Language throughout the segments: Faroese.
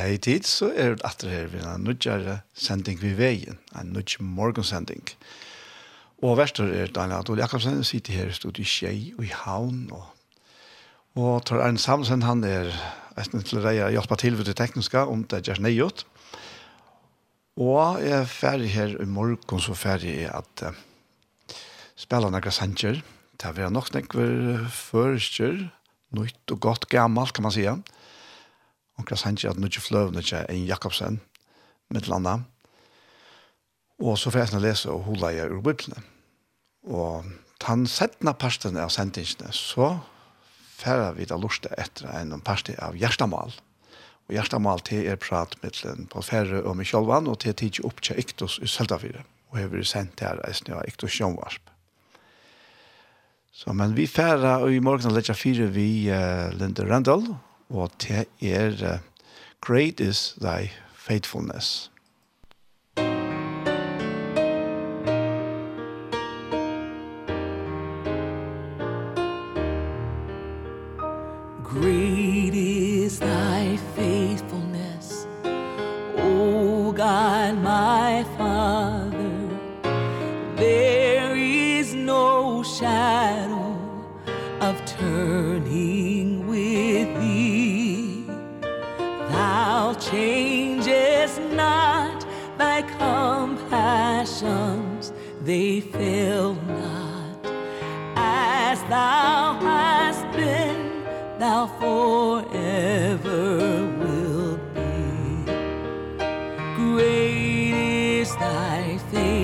hei tid, så er det atter her ved en nødgjere sending ved veien, en nødgjere morgensending. Og verster er Daniel Adol Jakobsen, sitter her i studiet Kjei og i Havn, og, og Tor Arne Samsen, han er eisen til å hjelpe til ved det tekniske, om det er nøyot. Og jeg er ferdig her i morgen, så ferdig er at uh, spiller noen sanger, det er nok noen førstjer, nytt og godt gammalt, kan man sige. Ja Onkra Sanchi at Nudje Fløv, Nudje en Jakobsen, mittelanda. Og så får jeg lese og hula jeg ur Bibelen. Og den settende parten av sendingsene, så færre vi da lortet etter en parti av Gjerstamal. Og Gjerstamal til er prat mittelen på færre og Michelvan, og til tidlig opp til Iktos i Søldavire. Og jeg vil sendt her eisen av Iktos Sjønvarsp. Så, men vi færre, og i morgen legger fire vi uh, Linde Randall, og det er uh, Great is thy faithfulness. Great is thy faithfulness, O God, my Father. There is no shadow of turning thou changest not thy compassions. They fail not. As thou hast been thou forever wilt be. Great is thy faith.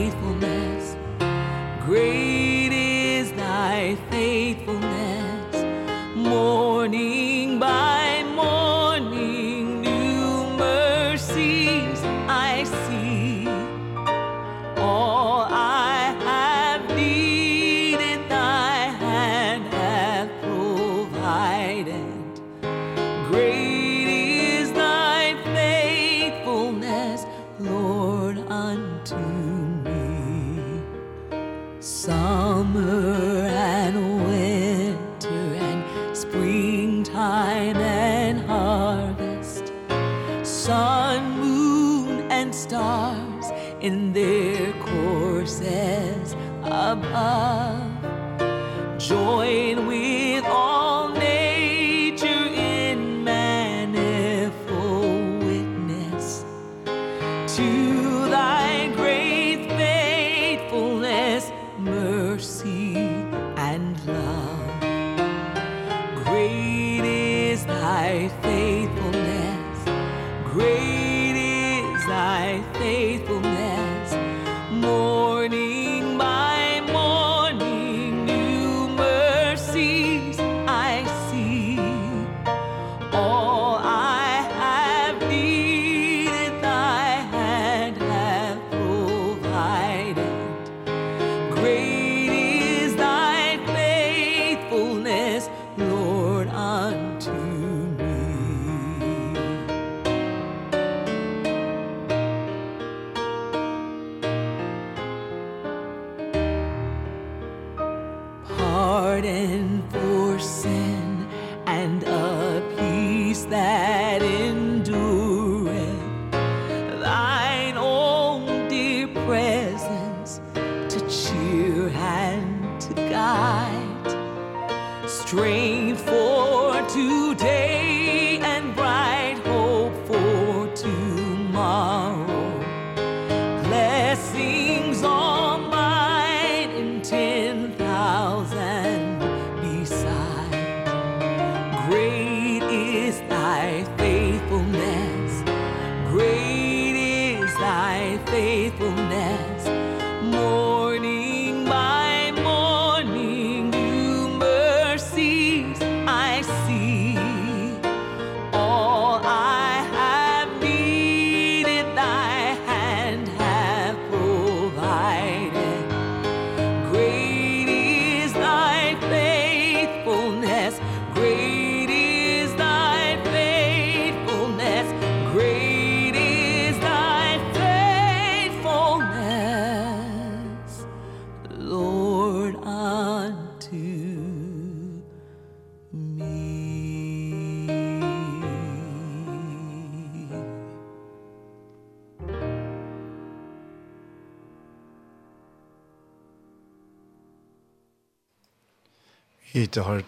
啊。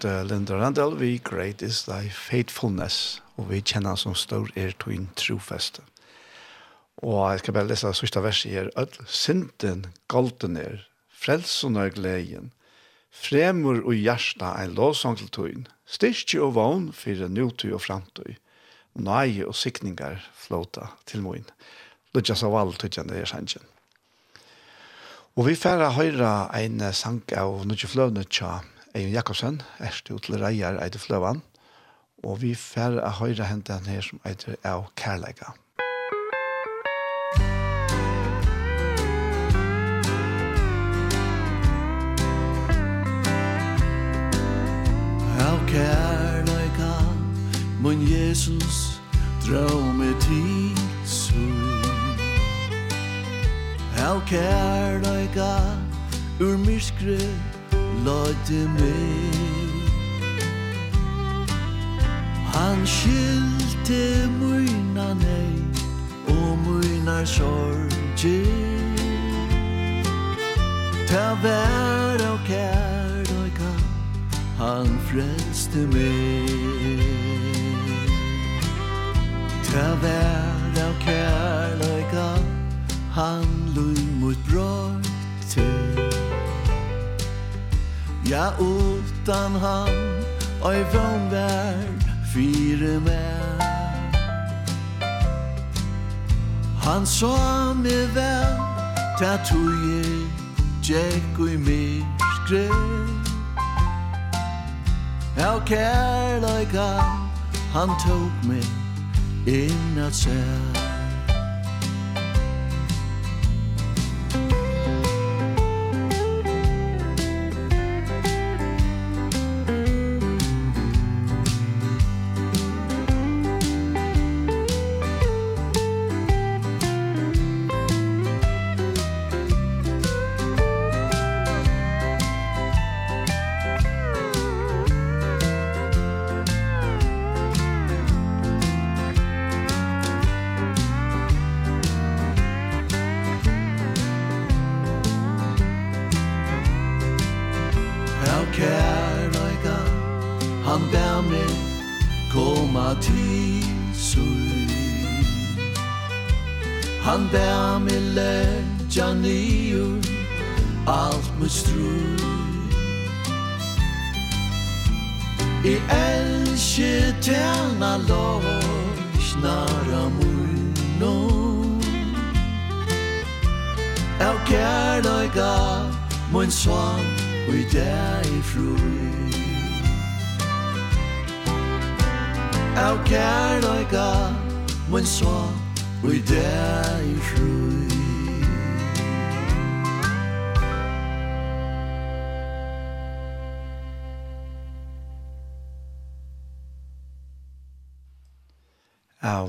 hørt Linda Randall, vi great is thy faithfulness, og vi kjenner som stor er twin trofeste. Og jeg skal bare lese sørste verset her. Ødel, synden galten er, frelsen er gleden, fremur og hjersta ein lovsang til tøyn, styrkje og vogn for nutøy og framtøy, nøye og sikningar flåta til moin. Lutja sa val tøytjan det er sannsjen. Og vi færa høyre ein sang av Nudje Fløvne tja Eion Jakobsen, erst ut til reier Eide Fløvan, og vi færre av høyre hente han her som Eide av Kærleika. Av Kærleika, mun Jesus, drå med tid sunn. Av Kærleika, ur myskret, lade meg Han skilte myrna nei og myrnar sorgi Ta vær og kær og ka Han frelste meg. Ta vær og kær Ja, utan han Oj, vån vær Fyre med Han sa mig väl Ta tuje Jack og i myskre Ja, kärlek Han tok meg Inn at säga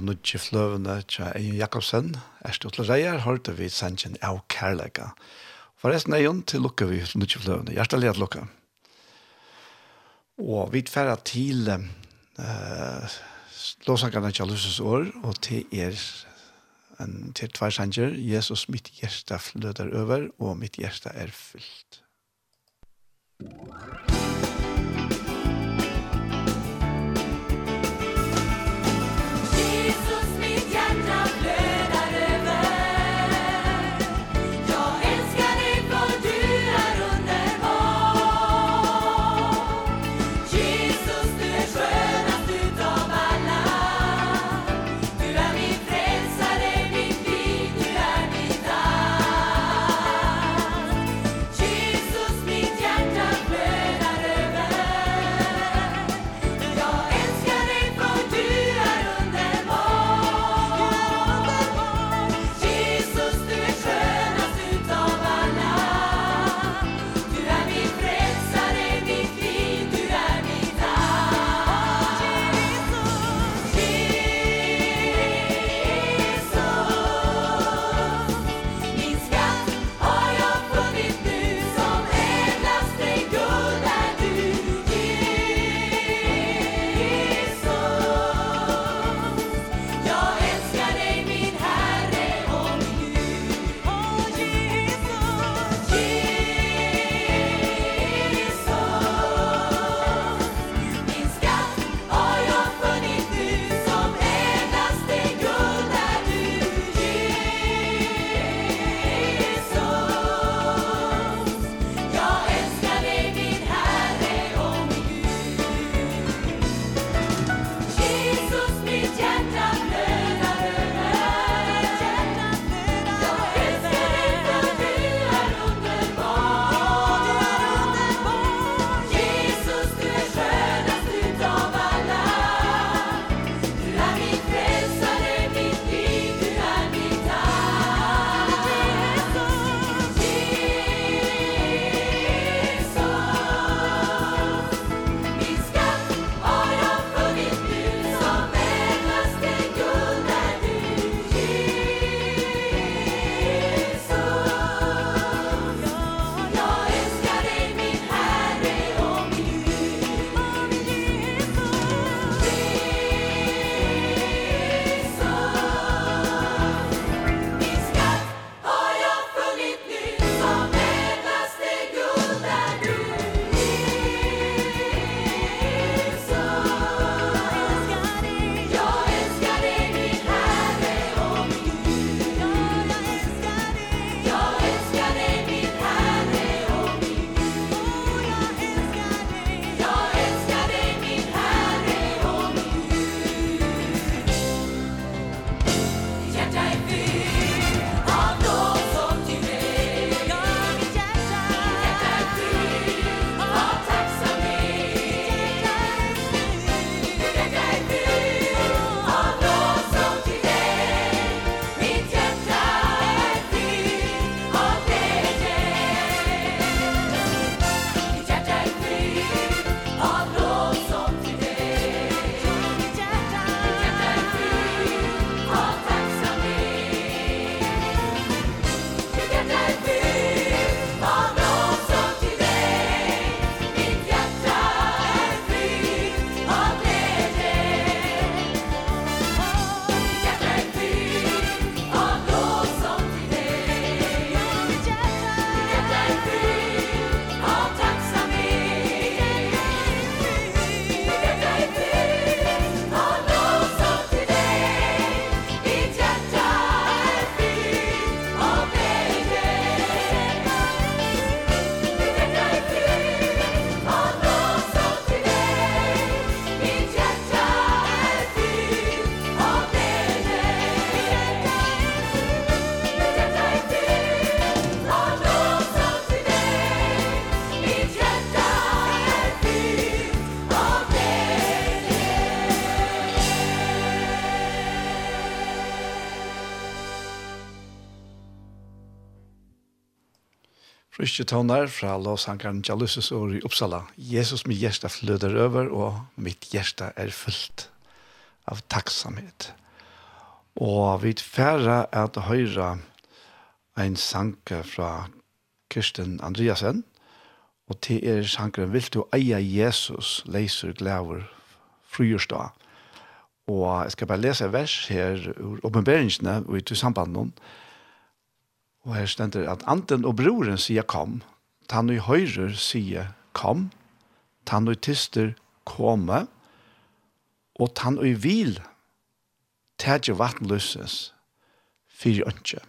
nødje fløvene tja Eion Jakobsen, Erste Otle Reier, hørte vi sannsyn av kærleika. Forresten, Eion, til lukka vi nødje fløvene. Hjertelig at lukka. Og vi tverra til uh, låsangarna til Lusses år, og til er en til tvær sanger, Jesus, mitt hjerte fløder over, og mitt hjerte er fyllt. Musikk Sjetonar fra Los Angeles år i Uppsala. Jesus, mitt hjerte flöder över og mitt hjerte är fullt av tacksamhet. Og vi færre er til høyre en sanke fra Kirsten Andreasen, og til er sankeren vil du eie Jesus, leiser glæver, fryrstad. Og jeg skal bare lese vers her ur oppenberingsene og i samband med Og her stender at anten og broren sier kom, tann og høyrer sier kom, tann og tister komme, og tann og vil tætje vattenløses fyrir ønske.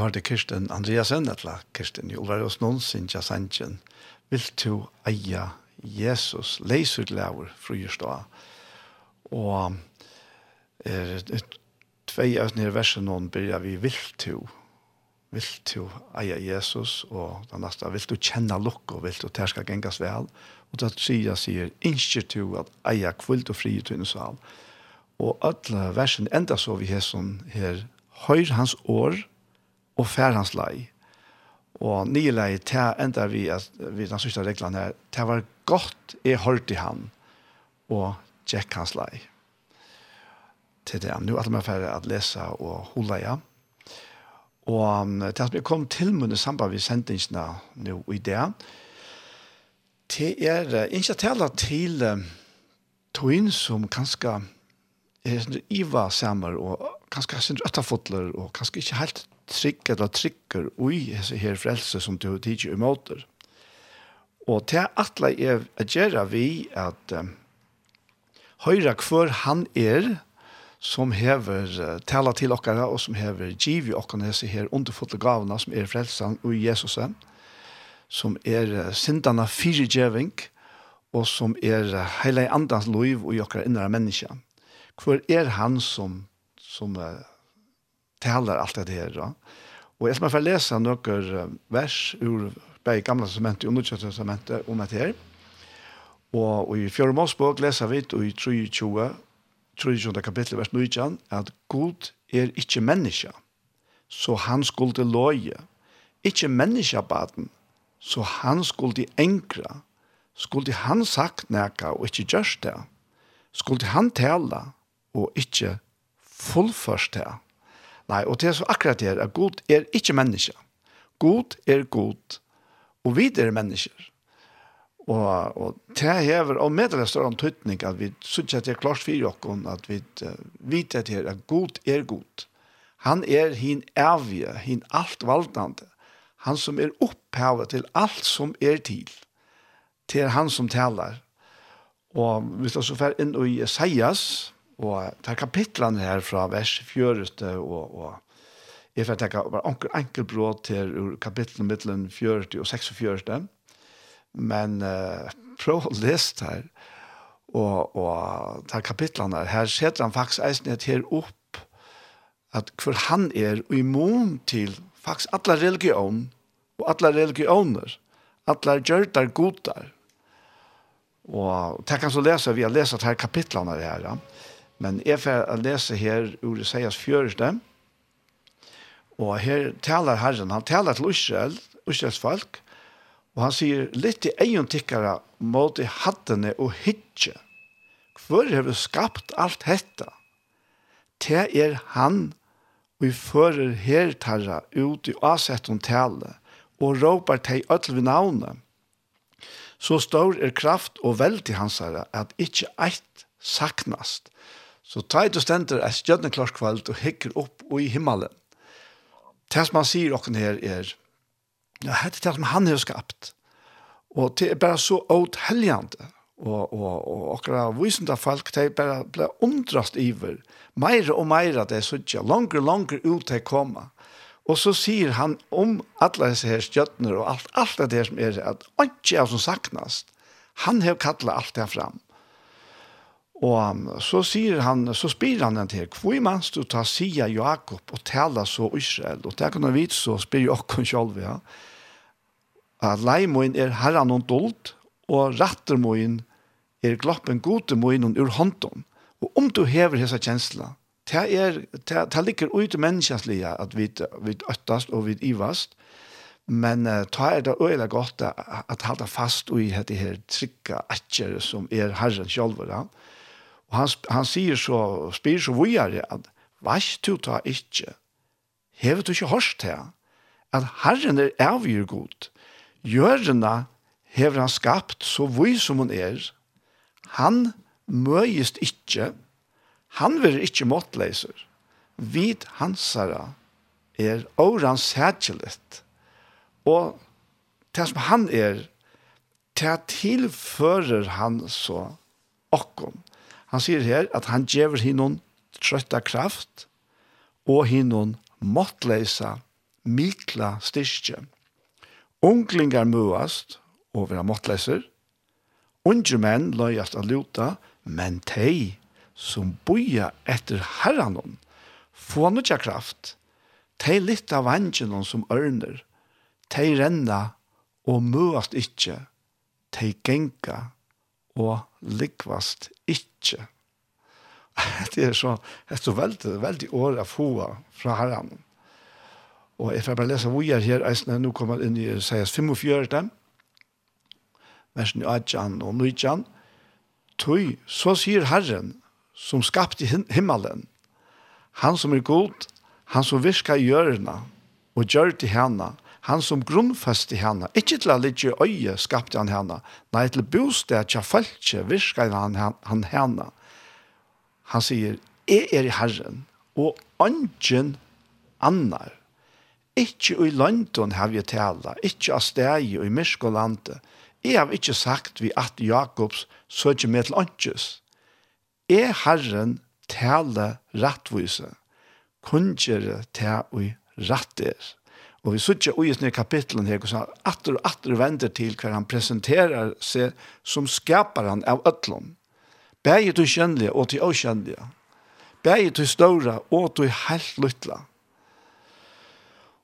du har til Kirsten Andreasen, eller Kirsten Jolvar og noen sin Jasanchen, vil du eie Jesus, leiser til laver, fryrstå. Og er, tvei av nere versen noen byrja vi vil du, vil du eie Jesus, og den neste, vil du kjenne lukk, og vil du terska gengas vel, og det sier, sier, innskjer du at eie kvult og fri til sal. Og alle versen enda så vi her som her, høyr hans år, og færhans lei. Og nye lei, det enda vi, at, vi den sørste reglene her, til var godt jeg hørte han, og tjekk hans lei. Til det, nå er det mer ferdig at lese og holde ja. Og til at vi kom til med samband med sendingsene nå i det, til er ikke tale til toin som kanskje er sånn iva samer og kanskje sin røttafotler og kanskje ikke helt trygg eller trykker ui hese her frelse som du tidsi umåter. Og til atle er a gjerra vi at um, høyra hver han er som hever uh, tala til okkara og som hever giv i okkara hese her underfotle gavna som er frelsan ui Jesus som er uh, sindana fyrirgjeving og som er uh, heila andans loiv ui okkara innra menneska. Hver er han som, som uh, talar allt det här då. Och jag ska bare läsa några vers ur begge gamla testamentet och nya testamentet om det här. Och i fjärde målsbok läser vi i 3:20 3:20 kapitel vers 9 at Gud er inte menneske, så han skulle loje, inte menneske baden, så han skulle enkra. Skulle han sagt nækka og ikke gjørst det. Skulle han tälla og inte fullførst det Nei, og det er så akkurat det her, at Gud er ikke menneske. God er god, og vi er mennesker. Og, og det hever, og med det større antydning, at vi synes at det er klart for dere, at vi uh, vet at her, at god er god. Han er hin evige, hin altvaldande. Han som er opphavet til alt som er til. Det er han som taler. Og hvis vi så fer inn i Isaias, Og ta kapitlene her fra vers 4 og, og jeg får tenke bare anker enkel bråd til kapitlene mittelen 40 og 46. Men uh, prøv å lese her. Og, og ta kapitlene her. Her setter han faktisk eisen her opp at hvor han er immun til faktisk alle religion og alle religioner. Alle gjørter der Og tenk kan så lese vi har lest her kapitlene her, ja. Men jeg får lese her ur Isaias 4. Og her taler Herren, han taler til Israel, Israels folk, og han sier litt i egen tikkere mot i hattene og hitje. Hvor har vi skapt alt dette? Te er han, og vi fører her tarra ut i asett om tale, og råper til ødel ved navnet. Så stor er kraft og veld i hans herre, at ikke eit saknast, Så ta et og stender et stjødneklarskveld og hikker opp og i himmelen. Det som han sier åkken her er, ja, det er det som han har skapt. Og det er bare så åthelgjende. Og, og, og akkurat visende folk, det er bare ble omdrast iver. Meire og meire det er så ikke, langer og langer ut til å komme. Og så sier han om alle disse her stjødner og alt, alt det som er, at ikke er som saknast. Han har kattlet alt det fram. Og så sier han, så spyr han den til, hvor mans du tar sida Jakob og tala så Israel? Og det kan vi vite så spyr jo okken selv, ja. At leimoen er herran og dold, og rattermoen er glappen godemoen og ur hånden. Og om du hever hessa kjensla, det er, det, det ligger ut i menneskjenslige at vi, vi øttast og vi ivast, men uh, ta er det øyla godt at, at halda fast i dette her trykka atjer som er herren selv, ja. Og han, han sier så, spyr så vujare, at vars du ta ikkje, hevet du ikkje hørst her, at Herren er avgjør god. Gjørene hever han skapt så vøy som hun er. Han møyest ikkje, han vil ikkje måttleiser. Vid hansara er åran sætjelet. Og det som han er, det tilfører han så okkom. Han sier her at han gjever hinnon trøtta kraft og hinnon måttleisa mikla styrkje. Unglingar muast og vera måttleiser. Unge menn løyast av luta, men tei som boja etter herranon få nukja kraft. Tei litt av vangenon som ørner. Tei renna og muast ikkje. Tei genka og likvast ikkje. det er så, det er så veldig, veldig år av hoa fra herren. Og jeg får bare lese hvor jeg er her, eisene, nå kommer jeg inn i Isaias 45, versen 18 og 19, Tøy, så sier Herren, som skapte himmelen, han som er god, han som virka i hjørna, og gjør til henne, han som grunnfest i henne, ikke til å ligge i øye skapte han henne, nei til bosted til falske virker han, han henne. Han sier, jeg er i Herren, og ønsken annar. Ikke i London har vi tala, ikke av steg og i Myskolandet. Jeg har ikke sagt vi at Jakobs søker med til ønskes. Jeg Herren tale rattvise, kunngjere til og rett er. Og vi sitter i denne kapitlen her, så atter og atter vender til hver han presenterer seg som skaper han av øtlån. Begge til kjennelige og til åkjennelige. Begge til større og til helt lytla.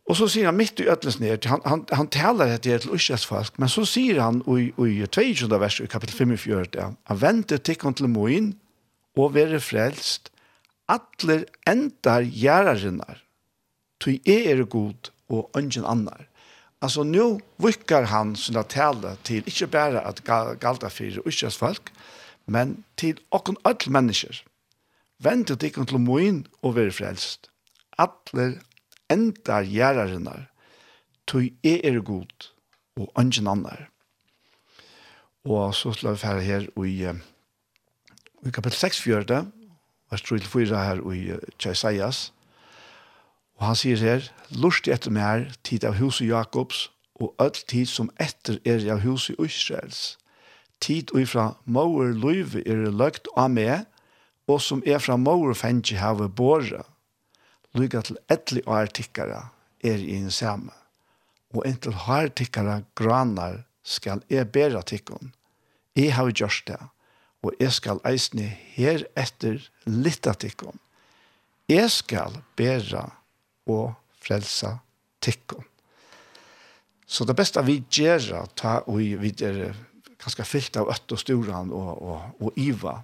Og så sier han midt i øtlens ned, han, han, han taler etter til Ushas folk, men så sier han i, i 22. vers i kapittel 45, han venter til kon til moin og være frelst, atler endar gjerrarinnar, tog er god og ingen annar. Altså, nå vickar han sånne tale till inte bara att galta för uskjas folk, men till okon öll människor. Vänd dig til moin og være frelst. Atler endar gärarinnar, tog jeg er god og ingen annar. Og så slår vi ferdig her i, i kapittel 6, 4, vers 3-4 her i Kjæsaias, Og han sier her, lust etter mer tid av huset Jakobs, og all tid som etter er av huset Israels. Tid og fra mauer løyve er løgt av meg, og som er fra mauer fengi have båret. Lyga til etli og artikkara er i en samme. Og inntil hartikkara granar skal jeg bæra tikkun. Jeg har gjort det, og jeg skal eisne her etter litt av tikkun. Jeg skal bera og frelsa tikkon. Så det beste vi gjør, ta og vi er ganske fyllt av øtt og storan og, og, og iva,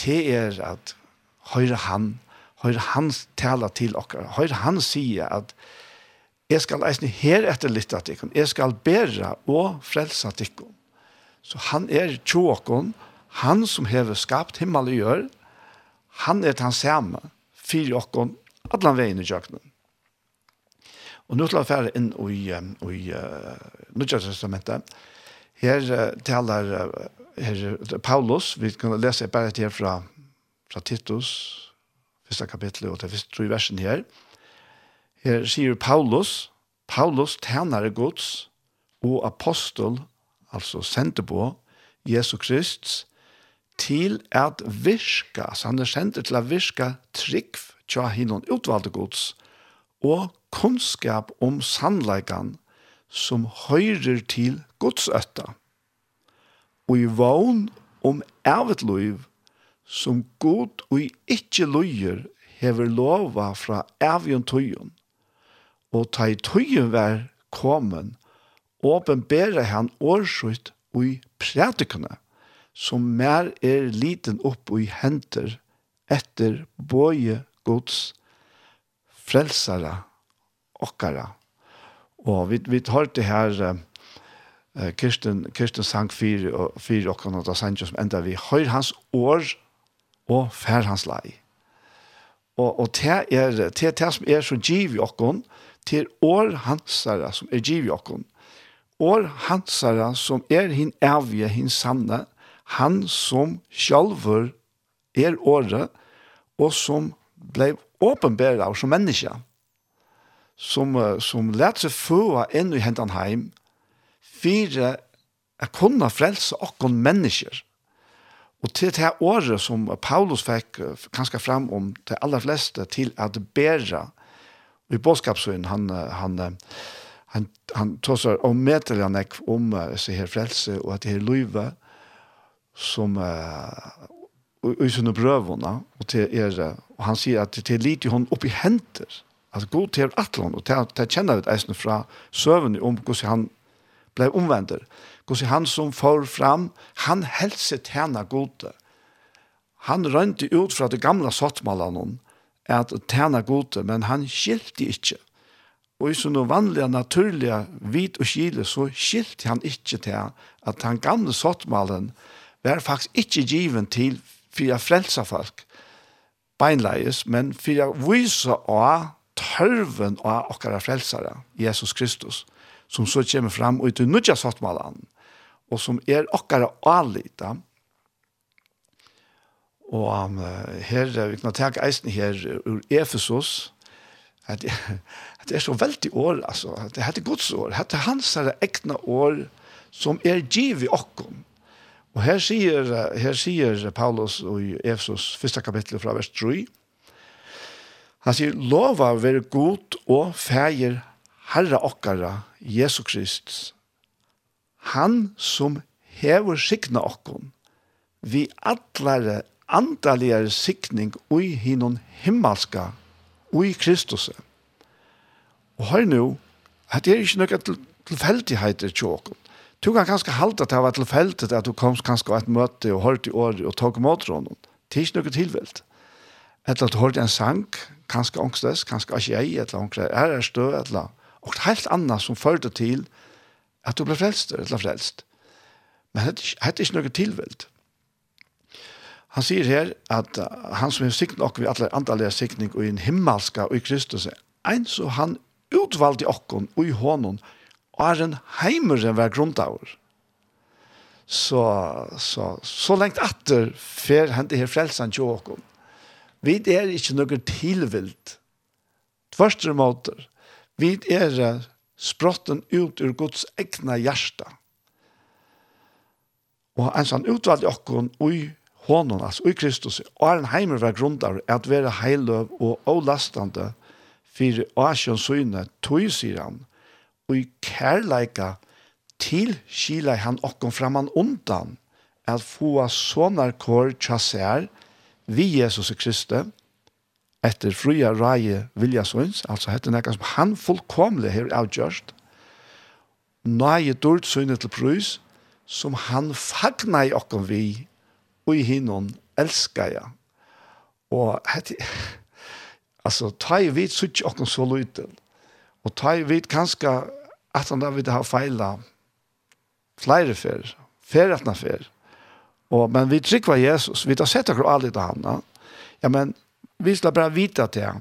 det er at høyre han, høyre han tala til okkar, høyre han sier at jeg skal eisne her etter litt av tikkon, jeg skal bæra og frelsa tikkon. Så han er tjåkon, han som hever skapt himmel og gjør, han er den samme, fyrir okkon, allan veien i jøkkenen. Og nå til å fære inn i, i uh, Nødgjøretestamentet. Her uh, taler uh, her, Paulus, vi kan lese bare et her fra, fra Titus, første kapittel og til første tro versen her. Her sier Paulus, Paulus tjenere gods og apostel, altså sendte på, Jesu Krist, til at virka, så han er sendt til at virka trygg tja hinnom utvalgte gods, og kunnskap om sannleikan som høyrer til Guds øtta, og i vogn om evet liv som god og ikkje løyer hever lova fra evjen tøyen, og ta i tøyen vær komen, åpenbære han årsut og i prædikene, som mer er liten opp og i henter etter både Guds frelsere okkara. Og vi, vi tar det her uh, Kirsten, Kirsten sang fire, og okkara, og da sang sanger som enda vi høyr hans år og fær hans lei. Og, og det er det, det som er så giv i okkon til år hansara som er giv i okkon. År hansara som er hin evige, hin sanne, han som sjálfur er året og som blei åpenbæra som menneska som, som lærte seg få enn i hentan heim, fire er kunne frelse okkon mennesker. Og til det året som Paulus fikk kanskje fram om de aller fleste til at bæra i bådskapsøyen, han, han, han, han tåser om medelig han ikke om seg her frelse og at det her løyve som uh, i sine brøvene og til er, og han sier at det er lite hun oppi henter Altså, god til Atlon och og det kjenner vi Eisen fra søvn om hvordan han ble omvender. Hvordan han som får fram, han helse tjener gode. Han rønte ut fra det gamle sottmalene, at tjene gode, men han skilte ikke. Og i sånne vanlige, naturlige, hvit og kile, så skilte han ikke til at han gamle sottmalen var faktisk ikke given til for å frelse folk beinleis, men for å vise av tørven av okkara frelsare, Jesus Kristus, som så kommer fram ut i nudja svartmalan, og som er okkara alita. Og um, her, vi kan ta eisen her ur Efesos, at det er så veldig år, altså, det heter Guds år, det heter hans her egna år, som er giv i okkom. Og her sier, her sier Paulus i Efesos, første kapittel fra vers 3, Han sier, lova være god og feir herra okkara, Jesu Krist. Han som hever sikna okkon, vi atlare andaligare sikning ui hinon himmelska, ui Kristus. Og hør nu, at det er ikke noe tilfeldigheter til okkon. Du kan kanskje halte at det var tilfeldig at du kom kanskje av et møte og hørte i året og tog mot honom. Det er ikke noe tilvelt. Etter at du hørte en sang, kanskje ångstes, kanskje ikke jeg, eller annet, er er stø, eller. Og det er helt annet som førte til at du ble frelst, eller frelst. Men det er ikke noe tilvelt. Han sier her at han som er sikten okkur vi alle andalega sikning og i en himmelska og i Kristus, ein så han utvalgte okkur og i hånden, og er en heimeren hver grundaur. Så, så, så lengt atter fer hente her frelsan til okkur. Vi er ikke noe tilvilt. Tvørst måter. Vi er sprotten ut ur Guds egna hjärsta. Og en sånn utvalg okkon ui honom, altså ui Kristus, og er en heimer var grundar at være heiløv og avlastande for Asjons syne, tog sier han, og i kærleika til kila han okkon framan undan, at få sånne kår tjassær, vi Jesus Kristi etter fria ræje vilja søns, altså hette nekka som han fullkomlig her avgjørst, nøye dørt sønne til prøys, som han fagna i okken vi, og i hinnon elskar jeg. Og hette, altså, ta i vidt suttje okken så lytel, og ta i vidt kanska at han da vidt ha feila flere fer, feratna fer, Og, men vi tryckvar Jesus, vi tar sett akkur aldrig til han. Ja men vi skal bara vita till han.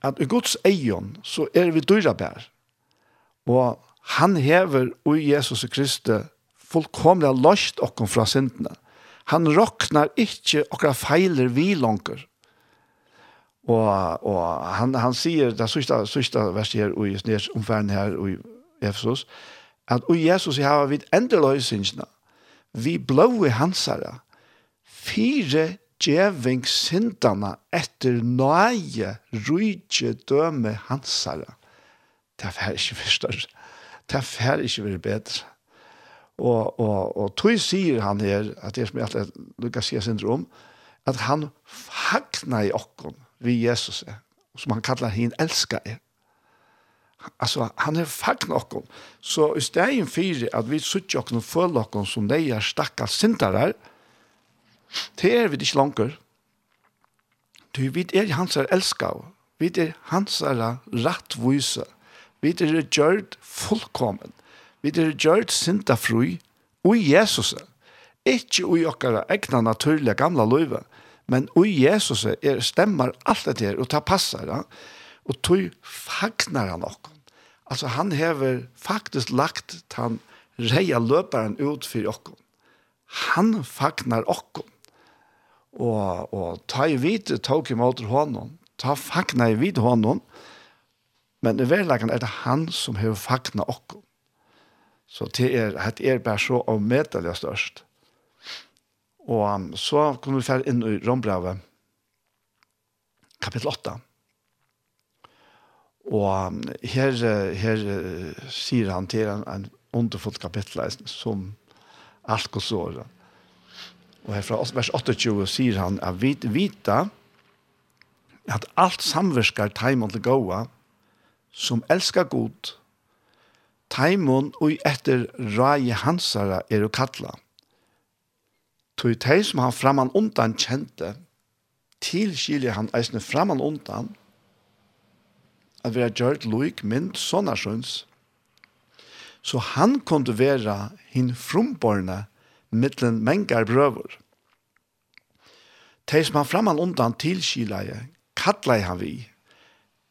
Att i Guds ejon så är vi dyra bär. Och han hever och Jesus Kristus fullkomliga løst och fra syndene. Han rocknar inte och feiler vi langer. Och och han han sier, det sørste, sørste verset her, og i snärs omfärden här i Efesos att och Jesus har vid ändlösningen vi blåe hansara, fire djeving sindana etter nøye rydje døme hansara. Det er ikke forstår. Det er ikke vært bedre. Og, og, og tog sier han her, at det er som jeg alltid lukker sier syndrom, at han fagna i okkon vi Jesus er, som han kallar hin elskar er. Altså, han er faktiskt någon. Så i stället för at vi sitter och och för någon som de er stackars syndare. Det er vi ikke langer. Du vi er hans er älskar. Vi er hans er rättvisa. Vi er gjort fullkommen. Vi är gjort syndafri og Jesus. Ikke i okkara egna naturliga gamla løyve, men ui Jesus er stemmer alt det der, og ta passar, ja? og tog fagnar han okk. Altså han hever faktisk lagt han reia löparen ut for okkom. Han fagnar okkom. Og, og ta i vite tog i måter honom. Ta fagnar i vite honom. Men i verkligheten er det han som hever fagnar okkom. Så det er, det er bare så avmätaliga störst. Och så kommer vi färd inn i Rombrevet, kapittel 8. Og her, her sier han til en, en underfullt kapittel som alt går såre. Og her fra vers 28 sier han at vi vita at alt samverskar taimon til gåa som elskar god taimon og etter rai hansara er å kalla. Tog tei som han framan undan kjente tilskiljer han eisne framan undan at vi har gjort loik mynd sånne sjøns. Så han kunne være hinn frumborne mittlen mengar brøver. De som han framman undan tilskileie, kattlei han vi.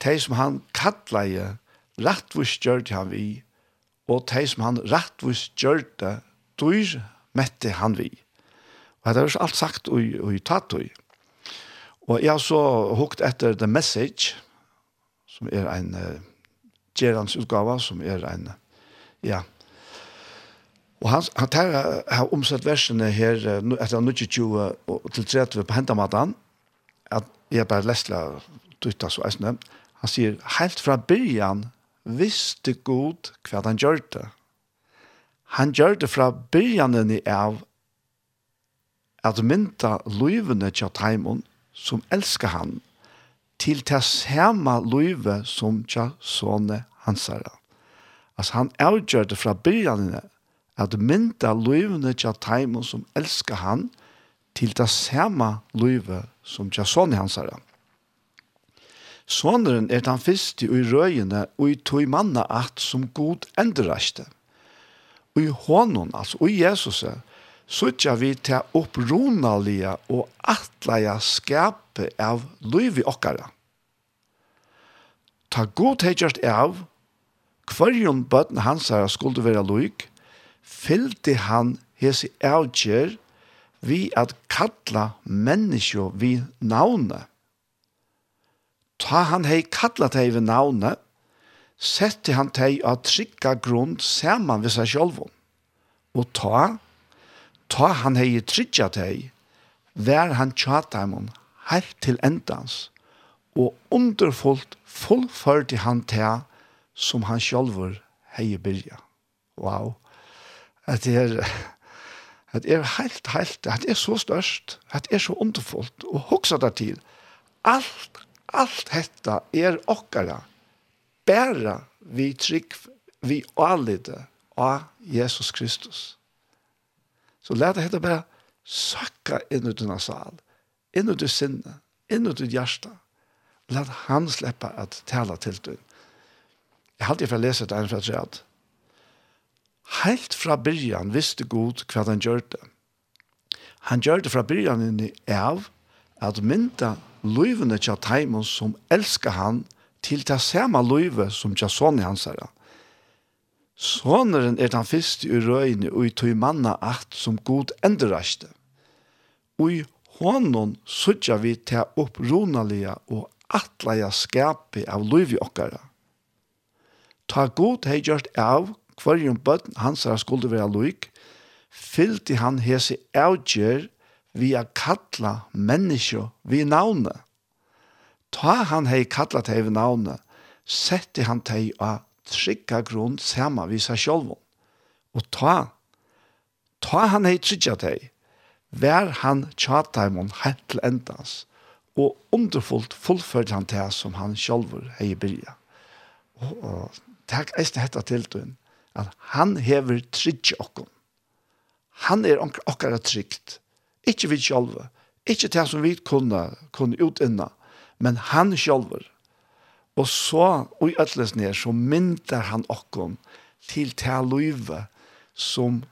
De som han kattleie, rattvus gjørte han vi. Og de som han rattvist gjørte, dyr mette han vi. Og det er alt sagt og, og tatt og. Og jeg har så hukt etter The Message, som er en uh, Gerans utgave, som er en, ja. Og han, han tar, har omsett versene her, etter 20 og til 30 på hendamaten, at jeg bare lesla dutta så eisne, han sier, helt fra byrjan visste god hva han gjør det. Han gjør det fra byrjanen av at mynta løyvene til Taimon som elsker han, til det samme løyve som tja sånne hansara. Altså han avgjør det fra byrjanene at mynda løyvene tja teimen som elskar han til det samme løyve som tja sånne hansara. Sånneren er den første i røyene og i tog manna at som god endreiste. Og i hånden, altså, og i Jesus, så tja vi til oppronalige og atleie skap lappe av liv i okkara. Ta god heitjast av hverjum bøtten hansara skulle være loik, fyllte han hesi avgjer vi at kalla menneskjo vi navne. Ta han hei kalla teg vi navne, sette han tei av trygga grund saman ved seg sjolvun. Og ta, ta han hei trygga tei, vær han tjata imon helt til endans, og underfullt fullførte han til som han sjølver hei byrja. Wow. At det er, at det er helt, helt, at det er så størst, at det er så underfullt, og hoksa det til. Alt, alt dette er okkara, bæra vi trygg, vi alide av Jesus Kristus. Så lær det hette bare, søkka inn i denne sal inn ut i sinne, inn ut i hjärsta. Lät han släppa att tala till Jeg Jag hade för lese det för for at helt fra byrjan visste god hva han gjør det. Han gjør det fra byrjan inn i av at mynda løyvene til Taimon som elskar han til det samme løyve som til sånne hans herre. Sånneren er den første i røyne og i tog manna at som god enderaste. Og i honom suttja vi til opprunalige og atleia skapi av liv i okkara. Ta god hei gjort av hverjum bøtten hans her skulle være loik, fyllte han hese avgjør vi a kalla menneskje vi navne. Ta han hei kalla teg vi navne, sette han teg a trygga grunn sama vi seg sjolvun. Og ta, ta han hei trygga teg, vær han tjataimon helt til endans, og underfullt fullførte han det som han selv hei byrja. Og, og takk eisne hetta tiltøyen, at han hever trygg okkom. Han er okkara trygt, ikkje vi selv, ikkje det som vi kunne, kunne utinna, men han selv. Og så, og i ætles ned, så myndar han okkom til til løyve som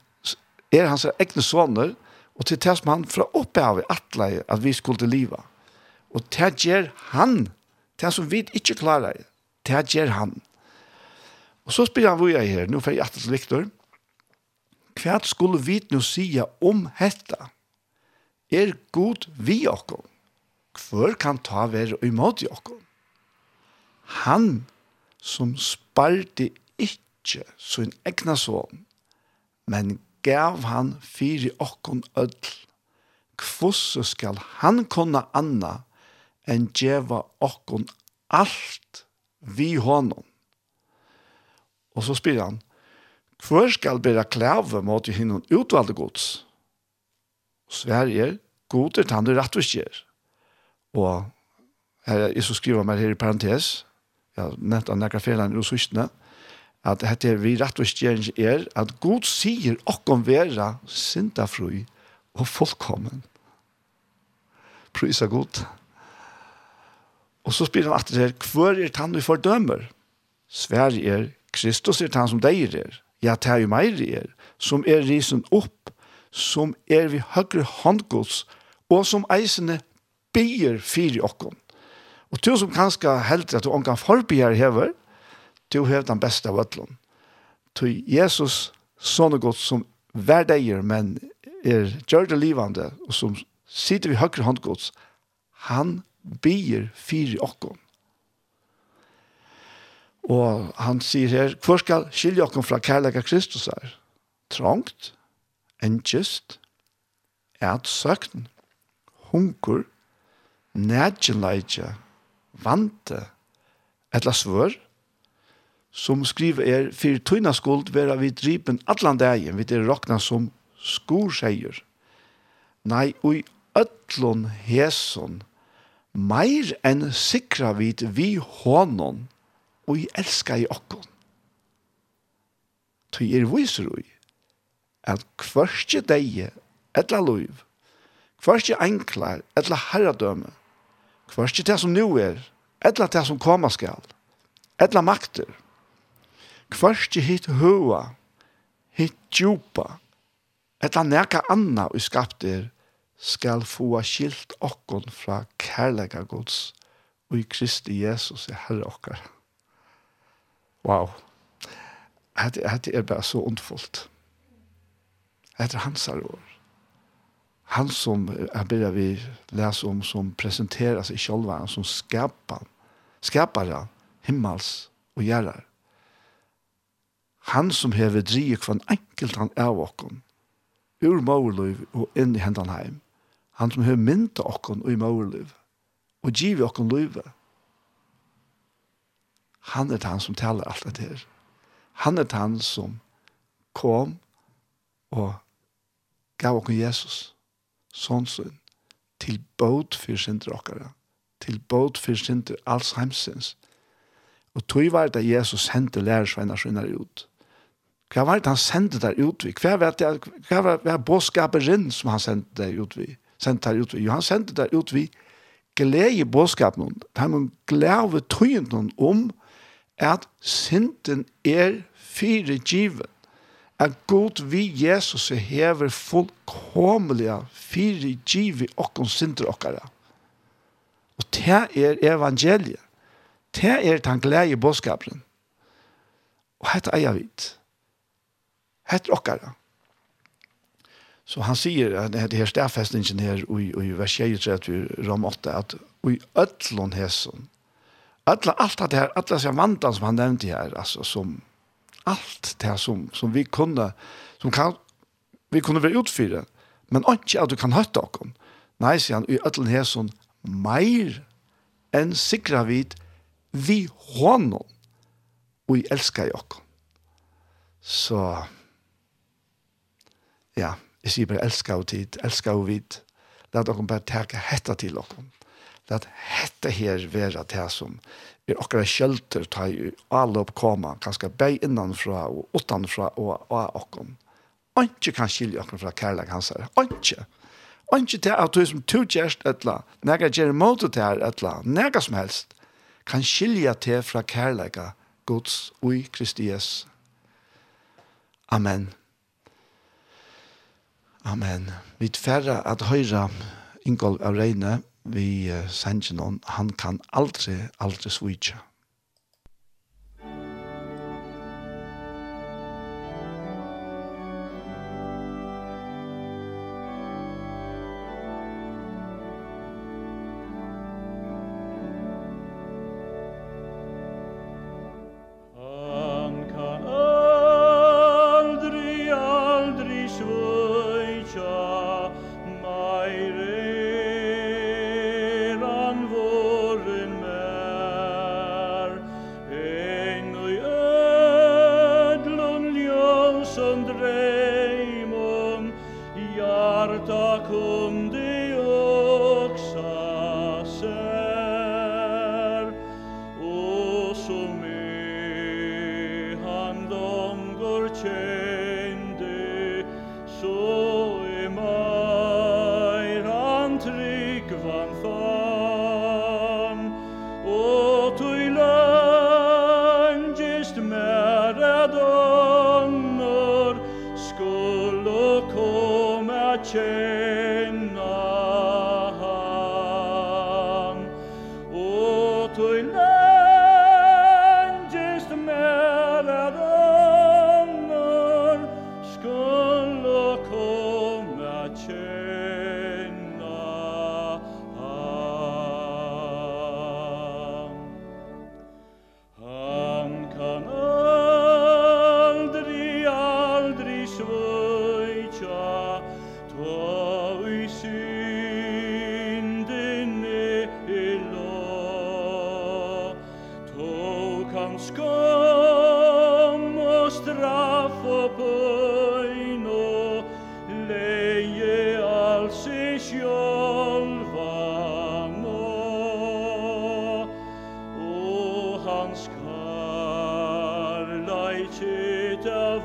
er hans egne soner, Og til det som han fra oppe av atleie at vi skulle liva. Og det gjør han. Det som vi ikke klarer, det gjør han. Og så spyr han hvor jeg her, nå får jeg atter til Viktor. Hva skulle vi nå sige om dette? Er god vi okkom? Hvor kan ta være imot i okkom? Han som sparte ikke sin egna son, men gav han fyri okkon öll. Kvosse skal han kunna anna enn djeva okkon allt vi honom. Og så spyr han, Hvor skal bera klæve mot jo hinnon utvalde gods? Sverige, godet han du rett og skjer. Og her, jeg så skriver meg her i parentes, jeg har nevnt av nekra felan i russustene, at dette vi rett og slett er at god sier okkom vera syndafrui og fullkommen. Prisa god. Og så spyr han at det er, hver er han vi fordømmer? Svær er, Kristus er tann som deir er. Ja, det er jo meir er, som er risen opp, som er vi høyre håndgods, og som eisene bier fyri okkom. Og du som kanskje heldur at du omgang forbier hever, du hev den beste av ötlun. Ty Jesus, sånne godt som verdeier, men er gjør det livande, og som sitter vi høyre håndgods, han bier fire okkon. Og han sier her, hvor skal skilje okkon fra kærlega Kristus er? Trångt, enkjist, et søkn, hunkur, nedgjenleidje, vante, etla svør, som skriver er, for tøyna skuld vera vi dripen allan dagen, vi er rokna som skorseier. Nei, ui ötlun heson, meir enn sikra vid vi hånon, og i elska i okkon. Tøy er viser ui, at kvørstje deie, etla loiv, kvørstje enklar, etla herradøme, kvørstje det som nu er, etla det som koma skal, etla makter, Kvarski hitt høa, hitt djupa, etta neka anna vi skapter, skal få skilt okkon fra kærlega gods og i Kristi Jesus er herre okkar. Wow. Hette, hette er bare så ondfullt. Hette er hans år. Han som, jeg blir vi lese om, som presenterer seg selv, han som skapar, skapar han, himmels og gjerrar han som hever drige kvann enkelt han av okken, ur maurliv og inn i hendan heim. Han som hever mynda okken og i maurliv, og giv okken livet. Han er han som taler alt det her. Han er han som kom og gav okken Jesus, sånn sin, til båt for synder okkara, til båt for synder alls heimsins. Og tog var det Jesus hendte lærersveinar sinner ut Hva var det han sendte der ut vi? Hva var det, hva var det bådskaperen som han sendte der ut vi? Sendte der ut vi? Jo, han sendte der ut vi glede bådskapen. Han må glede tøyen om at synden er fire givet. At god vi Jesus hever fullkomlige fire givet og synder okkara. Og det er evangeliet. Det er den glede bådskapen. Og hette eier vidt heter okkara. Så han sier at det her stedfestningen her i, i vers 23 i Rom 8 at i ødlån hesson, Alla allt det här, alla så vantan som han nämnde här alltså som allt det här som som vi kunde som kan vi kunde vara utfyra men inte att du kan hötta och. Nej, säger han i öllen här som mer än sikra vid vi honom och i älskar jag. Så ja, jeg sier bare elsker og tid, elsker og vid. La dere bare teke hetta til dere. La hetta her være det som er akkurat kjølter ta i alle oppkomma, kanskje bei innanfra og utanfra og av dere. Ikke kan skilje dere fra kærlighet hans her. Ikke. Ikke til at du som to gjerst etla, nega gjer mot til her etla, nega som helst, kan skilja til fra kærlighet Guds og i Kristi Amen. Amen. Vi tverra at høyra Ingolv av Reine vi uh, sender noen. Han kan aldri, aldri svitja. hans kærleikid av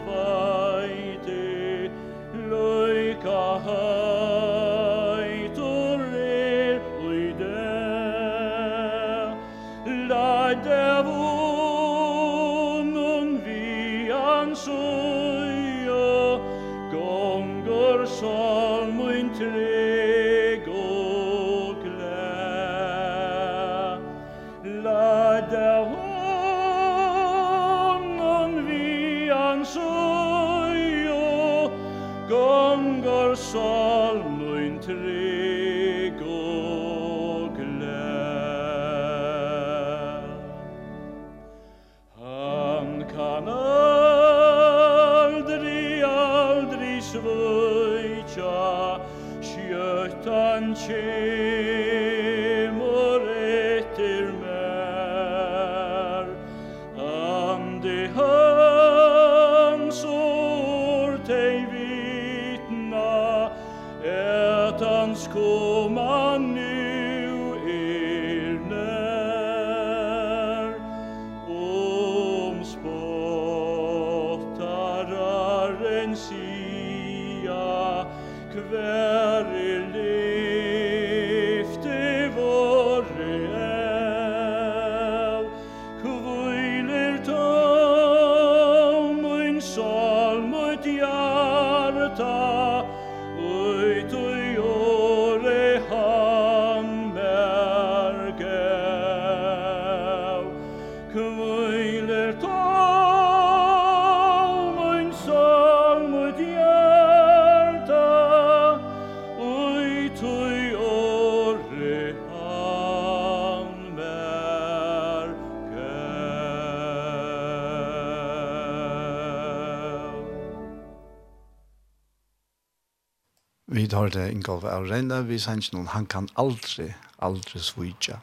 renner vi sanns noen, han kan aldri, aldri svitja.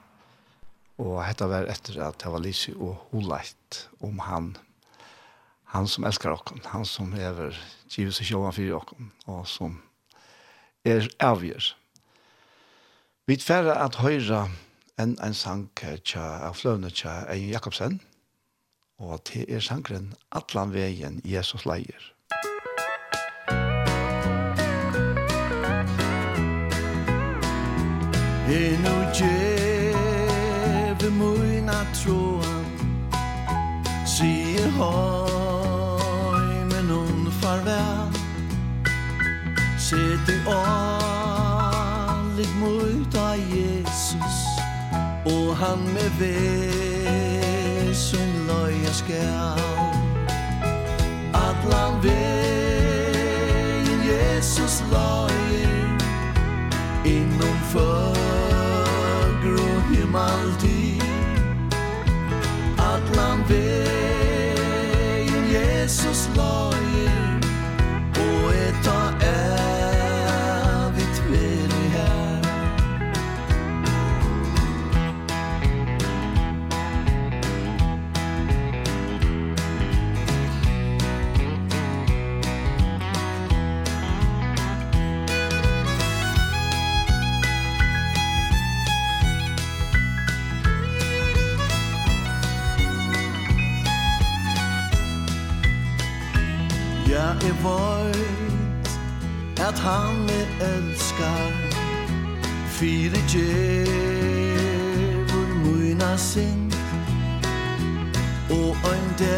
Og dette var etter at det var Lise og Holeit om han, han som elskar okken, han som hever givet seg sjåan fyrir okken, og som er avgjør. Vi tverre at høyra enn en sang tja, av fløvne tja Eie Jakobsen, og til er sangren Atlan vegen Jesus leier. E nu djeve mod naturen Sige høj men nogen farvel. Sæt det allig mod Jesus Og han med vesun løg skal. Atlan veien Jesus løg love Fyre djevor muna synd Og ein djevor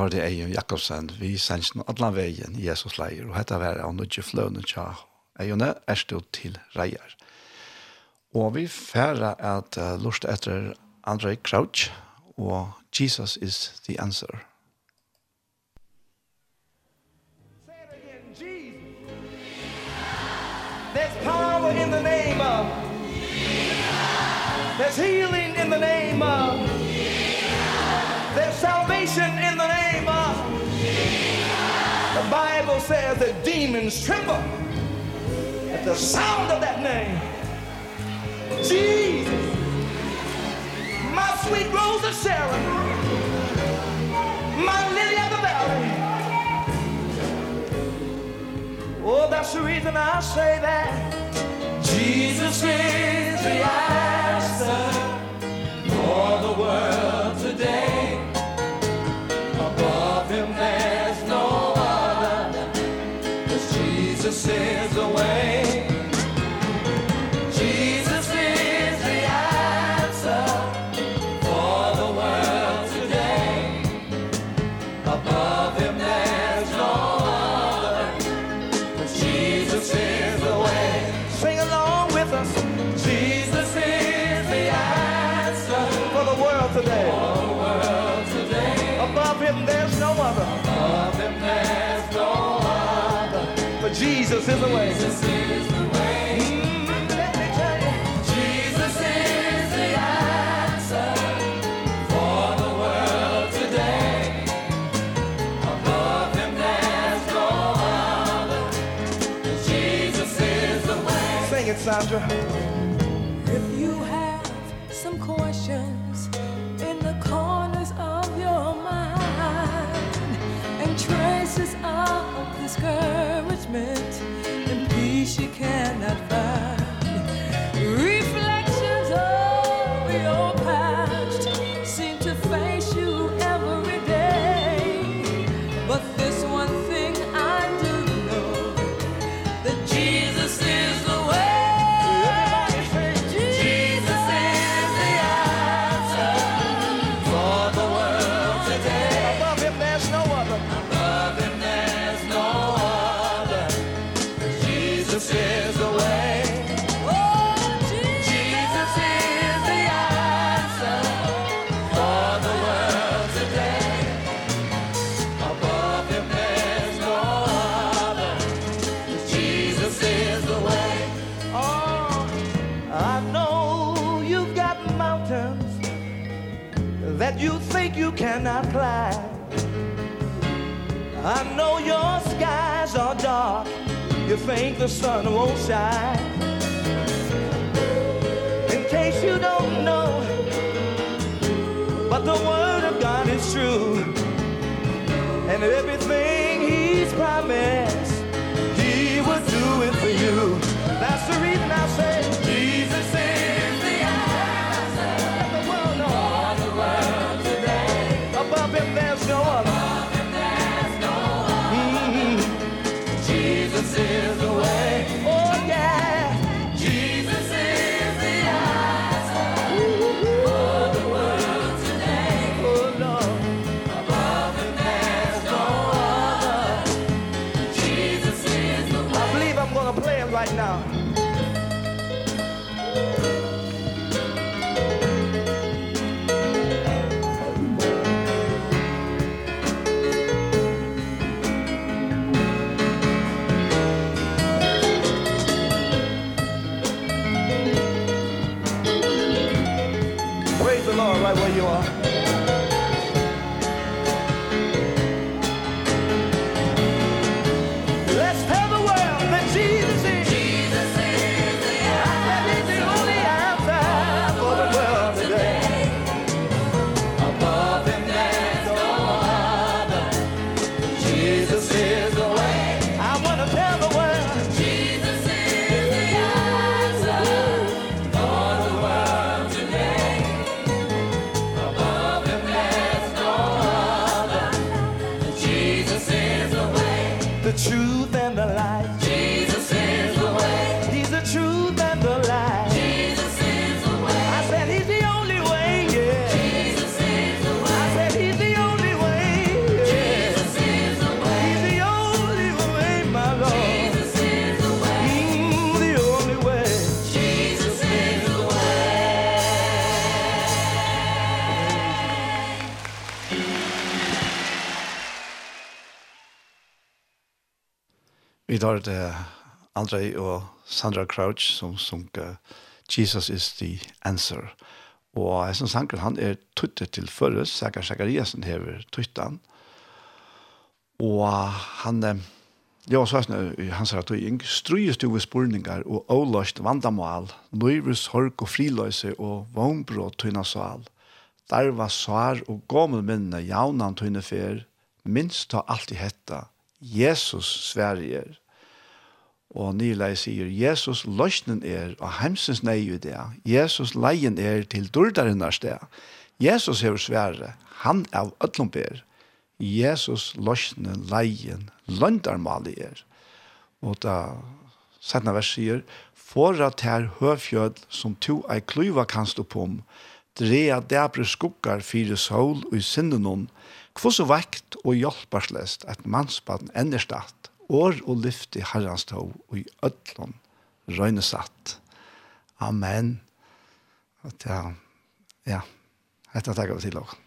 har det Eion Jakobsen, vi sender noen alle veien i Jesus leier, og dette var han ikke fløvende tja. Eione er stått til reier. Og vi færre at uh, lort etter Andrei Crouch, og Jesus is the answer. Say it again, Jesus. There's power in the name of Jesus. There's healing in the name of Jesus. There's salvation in Bible says that demons tremble at the sound of that name. Jesus. My sweet rose of Sharon. My lily of the valley. Oh, that's the reason I say that. Jesus is the answer for the world today. is the way. Jesus is the way. Let me tell you. Jesus is the answer for the world today. Above him there's no other. Jesus is the way. Sing it, Sandra. cannot find think you cannot climb I know your skies are dark. You think the sun won't shine. In case you don't know But the word of God is true. And everything he's promised He will do it for you. That's the reason I say vid har det Andrei og Sandra Crouch som sunker Jesus is the answer. Og jeg som sanker han er tuttet til førres, Sækker Sækkeriasen hever tuttan. Og han, ja, så er det han sier at du strøyes du ved spurningar og avløst vandamål, nøyres hork og friløse og vognbrå tøyna sal. Der var svar og gommel minne jaunan tøyne fer, minst ta alt i hetta. Jesus Sverige. Og Nilei sier, Jesus løsnen er av hemsens nei i det. Jesus leien er til dårdaren av sted. Jesus hever svære, han av ødlom ber. Jesus løsnen leien, løndarmali er. Og da senere vers sier, for at her høfjød som to ei kluva kan stå på om, drea dæbre skukkar fire sol og i sinnenom, kvoss og vekt og hjelparslest at mannsbaden enderstatt, år og lyft i herrens tog og i ødlån røynesatt. Amen. Og ja, ja, dette takker vi til også.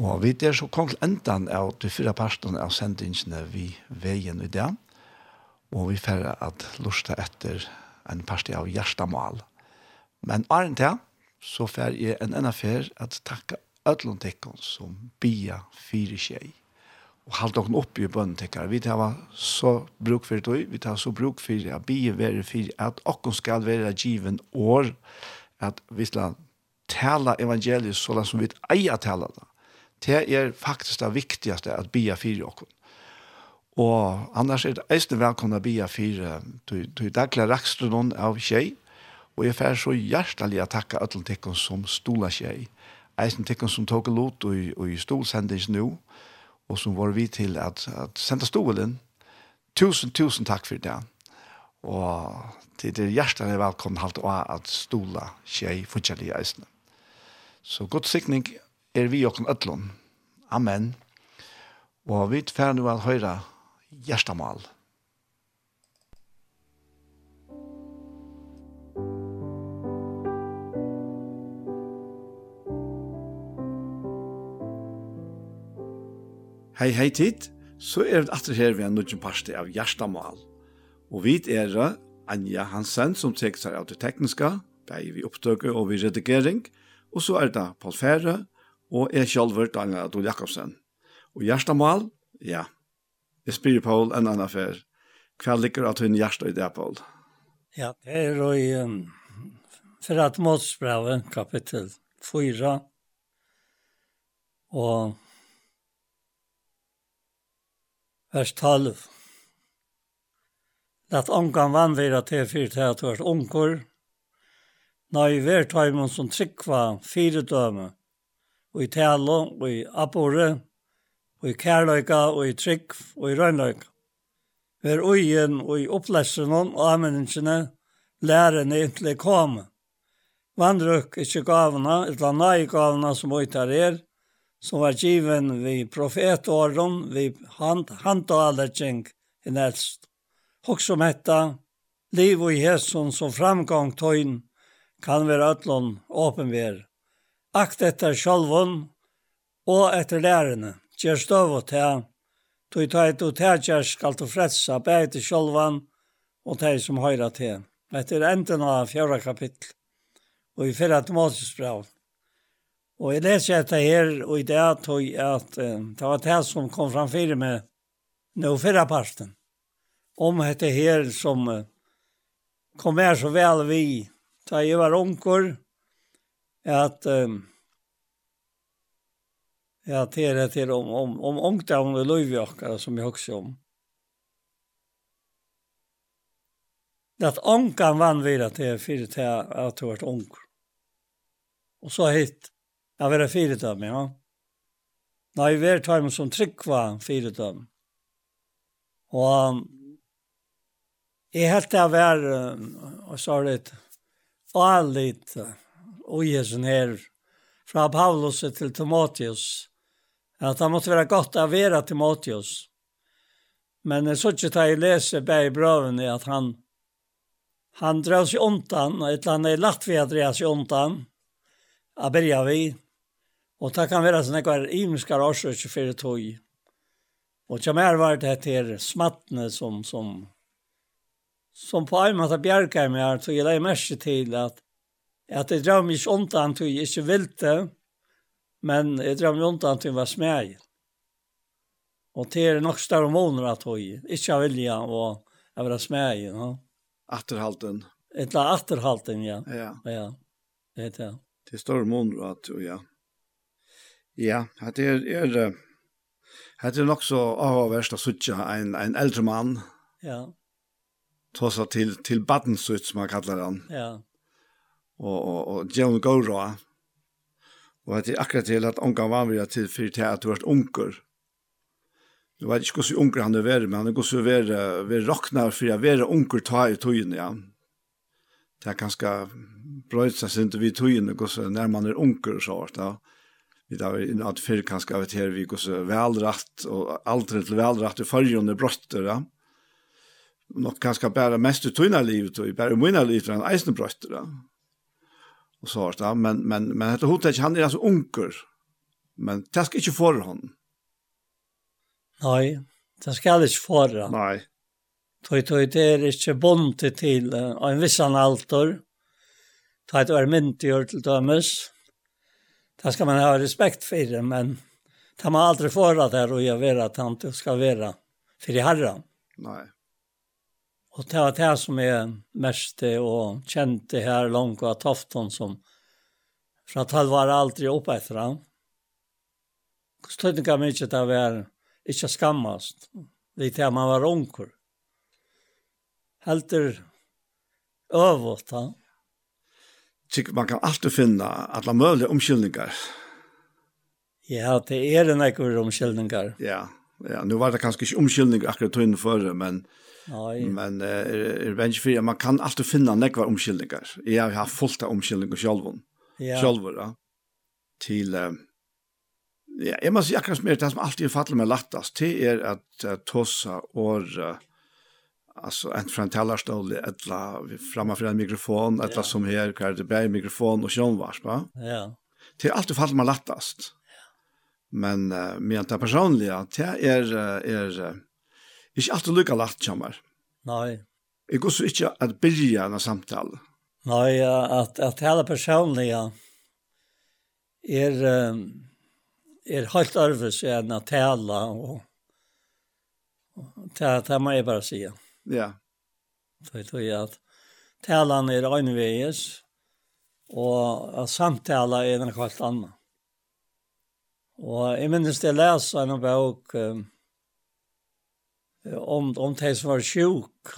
Og vi der så kom til enden av de fyra partene av sendingene vi veien i det. Og vi får at lusta etter en parti av hjertemål. Men Arne til, så får jeg en enda fær at takka ödlån tekken som bia fire tjej og halda okkur opp i bønnen tekkar. Vi tar så bruk for det, vi tar så bruk for det, at vi er for at okkur skal være given år, at vi skal tala evangeliet så som vi eier tala det. Det er faktisk det viktigaste at bia fyrir okkur. Og annars er det eisne velkomna bia fyrir, til daglig rakst du noen av tjei, og jeg får så hjertelig å takke alle tekkene som stola tjei, eisne tekkene som tog lot og i stolsendings nå, og og som var vi til at, at sende stolen. Tusen, tusen takk for det. Og til det hjertelig velkommen halt og at stola tjei fortjellige eisene. Så god sikning er vi og ødlån. Amen. Og vi tfer nu å høre hjertemål. Amen. Hei, hei tid, så er det atter her vi er nødgjent parste av Gjerstamal. Og vi er Anja Hansen som tek seg av det tekniske, det er vi opptøke og vi redigering, og så er det Paul Fære, og jeg selv, Daniel Adol Jakobsen. Og Gjerstamal, ja, jeg spyr Paul en annen affær. Hva ligger at hun Gjersta i det, Paul? Ja, det er jo i um, for at måtsbrevet, kapittel 4, og vers 12. Lat ongan vandvira til fyrir til at du er unger, Nei, vertøymen som tryggva fire døme, og i tale, og i abore, og i kærløyga, og i trygg, og i røgnløyga. Ver uien og i opplesenen og anvendingene lærerne inntil komme. Vandruk ikkje gavna, eller nei gavna som øytar er, som var given vi profetåren, vi hand, handallertjeng i nelst. Och som hetta, liv och hesson som framgång tøyn kan være ötlån åpenver. Akt etter sjálfon og etter lærerne, gjør støv og teg, tog teg til tegjer skal du fredsa bæg til sjálfan og teg som høyra til. Etter enden av fjorda kapittel og i fyrra til Moses Og jeg leser dette her, og i det tog jeg at uh, det var det som kom fram fire med nå fyrre parten. Om dette her som uh, kom her så vel vi, da jeg var onker, at um, Ja, det er det om, om, om ungdom og løyvjokkere som jeg også om. Det at ångan vann videre til fire til at du har vært ung. Og så hitt Jeg fire fyredømme, ja. Nei, vi er tar tøyme som tryggva fyredømme. Og jeg helt jeg var, og så er det litt, og jeg her, fra Paulus til Timotheus, at det måtte være godt å være Timotheus. Men jeg så ikke da jeg leser bare i brøvene at han, han drar seg undan, og et eller annet er lagt ved å drev seg undan, å begynne vi, Og det kan være sånn at sånne kvar imenskar årsøkje for det tog. Og det mer var det til smattene som, som, som på en måte bjerker meg, her, så jeg legger mest til at, at jeg drar meg ikke ondt an, til jeg ikke vil det, men jeg drar meg ondt an, til jeg var smeg. Og det er nok større måneder at jeg ikke har vilja og jeg var smeg. No? Atterhalten. Et eller atterhalten, ja. Ja. Ja, det er det. Det er større måneder at jeg, ja. Ja, det er, er det er nok så avhåverst å suttje en, en eldre mann. Ja. Ta seg til, til badensut, som man kallar han. Ja. Og, og, og John Gorra. Og det er akkurat til at unga var vi til for til at du vært unger. Du vet ikke hvordan unger han er vært, men han er hvordan vi er, vi raknar for å være unger ta i togene, ja. Det er ganske brøyt seg sin til vi togene, hvordan når man er unger, så, ja vi där i något fyrir kanskje av et her vi går velratt og aldri til velratt välrätt i förgrunde brøtter ja Nok kanskje bare mest ut i livet och bara mina liv från eisen brøtter ja Og så var det men men men dette hotet han er altså onkel men det skal ikke for honom Nei, det ska inte för Nei. Tøy tøy det er ikke bonte til en vissan altor. Tøy det er myndiggjør til dømes. Det ska man ha respekt för det, men det man aldrig får att det här och jag vet att han skal ska vara för i herran. Nej. Och det var det som är mest og känt det här långt och tofton som för att var aldrig uppe efter han. Stödningar mycket av være ikke skammast. Lite att man var onkur. Helter øvått han tycker man kan alltid finna alla möjliga omkyllningar. Ja, det er en ekkur omkyllningar. Ja, ja, nu var det kanskje ikke omkyllningar akkurat innan förr, men Nei. men uh, er venge er, fyrir, man kan alltid finna nekvar omkyldningar. Jeg har haft fullt av omkyldningar sjálfun. Ja. Sjálfur, ja. Til, uh, ja, jeg må si akkurat mer, det som alltid er fattelig med lattast, det er at uh, tosa og uh, alltså en från talarstol eller vi framför en mikrofon eller ja. som här kan det bära mikrofon och sån vars va. Ja. Till allt fall man lättast. Ja. Men uh, med det personliga det är är uh, inte alltid lika lätt kommer. Nej. Jag går så inte att börja en samtal. Nej, att att hela personliga är um, är helt arvs än att tala och, och, och, och, och, och, och, och, och, och, och, och, Ja. Så tror jeg at talan er øynveges, og at samtala er en helt annan. Og jeg minnes det lesa en bok um, om, om de som var sjuk.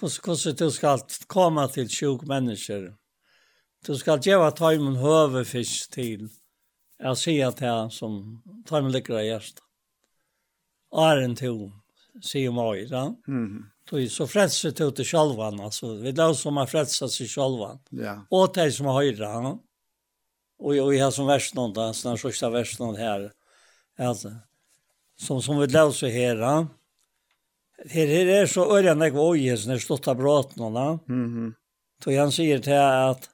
Hvordan du skal komme til sjuk mennesker. Du skal gjøre tøymen høve først til jeg sier til han som tøymen ligger av hjertet. Æren til henne sier meg, ja. Mm. Då så frälser det ut självan altså. Vi låter som har frälsar sig självan. Ja. Og det som har høyre, öra. Og och har som vers noen, da, sånn sån sista värst noen her. Alltså som som vi lever så her, ja. Her, her er så ørjan jeg var öra när jag ojes när stotta bråtnorna. Mhm. Så han sier til at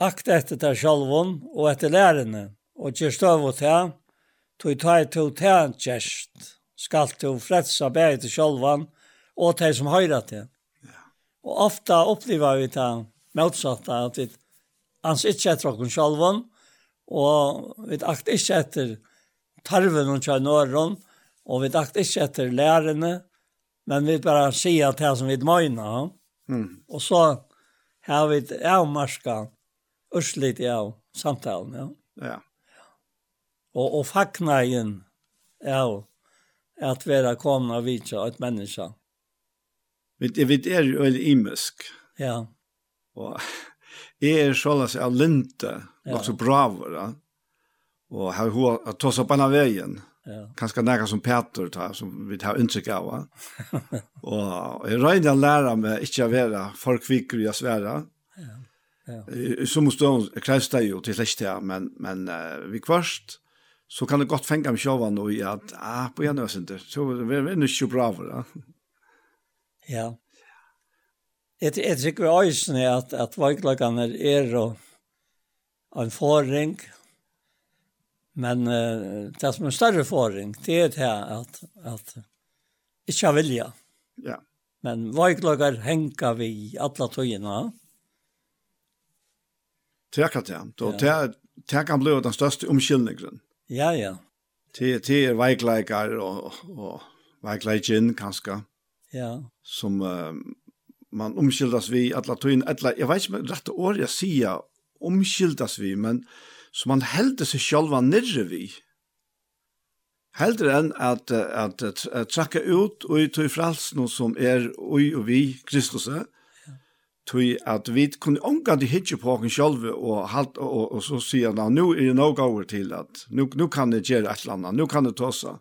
Akta etter der sjalvun og etter lærerne, og gjør støv og til, tog ta i to tæn gest, skal to fredsa bæði til sjálvan og til som høyra til. Og ofta opplever vi det motsatta, at vi ans ikke etter okken sjálvan, og vi akt ikke etter tarven og kjønåren, og vi akt ikke etter lærerne, men vi bare sier at det som vi møyna. Mm. Og så har vi avmarska urslit av samtalen, ja. Ja og, og fakna igjen av at være komna av vitsa et menneske. Vi, vi er jo veldig imisk. Ja. Og jeg er sånn av linte, ja. nok så braver, ja. og har hun å har tås opp anna veien. Ja. Kanskje nære som Peter ta, som vi tar inntrykk av. og jeg røyner å lære meg ikke å være folk i å svære. Ja. Ja. Så måste jag krästa ju till släkt här men men uh, vi kvarst så kan det godt fänga meg själva nu i at, ah på jag ikke, så vi är ikke bra for det. Ja. Jeg, et sikker også er at at valglagan er og en forring men uh, det som er en større forring det er det at at ikke har vilja. Ja. Men valglagar henka vi alla tøyina. Det er akkurat det. Det, det kan bli den største omkyldningen Ja, ja. Det er veikleikar og, og veikleikin kanskje. Ja. Som uh, man omskyldas vi alla tøyn, alla, jeg vet ikke om rette år jeg sier omskyldas vi, men som man helder seg sjálva nirre vi. Heldur enn at, at, at, at trakka ut og i tøy fralsen som er ui og vi, Kristus, er, tui at vi kunne omga de hitje på okken sjálve og, halt, og, og, og så sier han, nu er det noga over til at nu, nu kan det gjøre et eller annet, nu kan det tossa,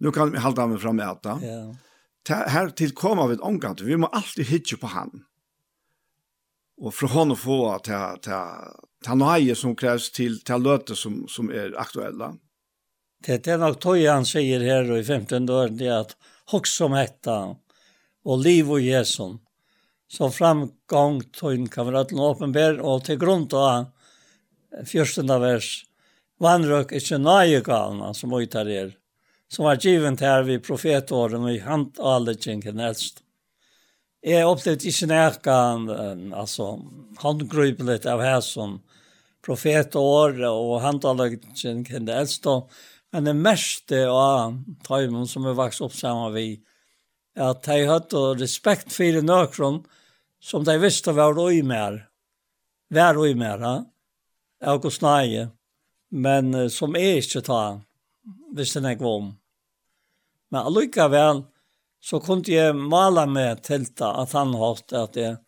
nu kan vi halda meg fram eta. Ja. Yeah. Her til koma vi omga, vi må alltid hitje på han. Og fra hon å få til, til, til nøye som krävs til, til løte som, som er aktuella. Det, det er nok tøy han sier her i 15 år, det er at hokk som hetta og liv og jesun som framgång tog kamraten åpenbär och till grund av fjörstunda vers vandrök ikkje nøye galna som uitar er, som var givent her vid profetåren og i handalegjenken helst. Jeg opplevde ikkje nekka altså, handgrypeligt av här som profetår og handalegjenken helst, men det meste av tøymen som er vaks opp saman vi, at de hadde respekt for nøkron, som de visste var røy mer, var røy mer, ha? og snaie, men uh, som er ikke ta, visste jeg ikke om. Men allikevel, så kunne jeg male med telta at han holdt at jeg,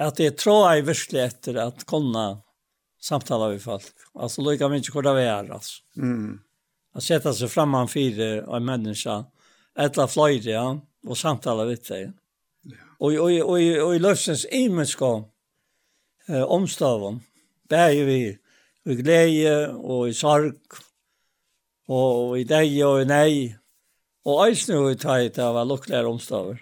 at jeg tror jeg virkelig etter at kunne samtale med folk. Altså, lykke mye hvor det er, altså. Mm. At sette seg fremme fire av en menneske, eller fløyre, ja, og samtale med dem. Og og og og løfsens imenska eh omstavon. Bæði vi vi gleði og i sorg og i deg og i nei og eisne og tæt av lukklar omstaver.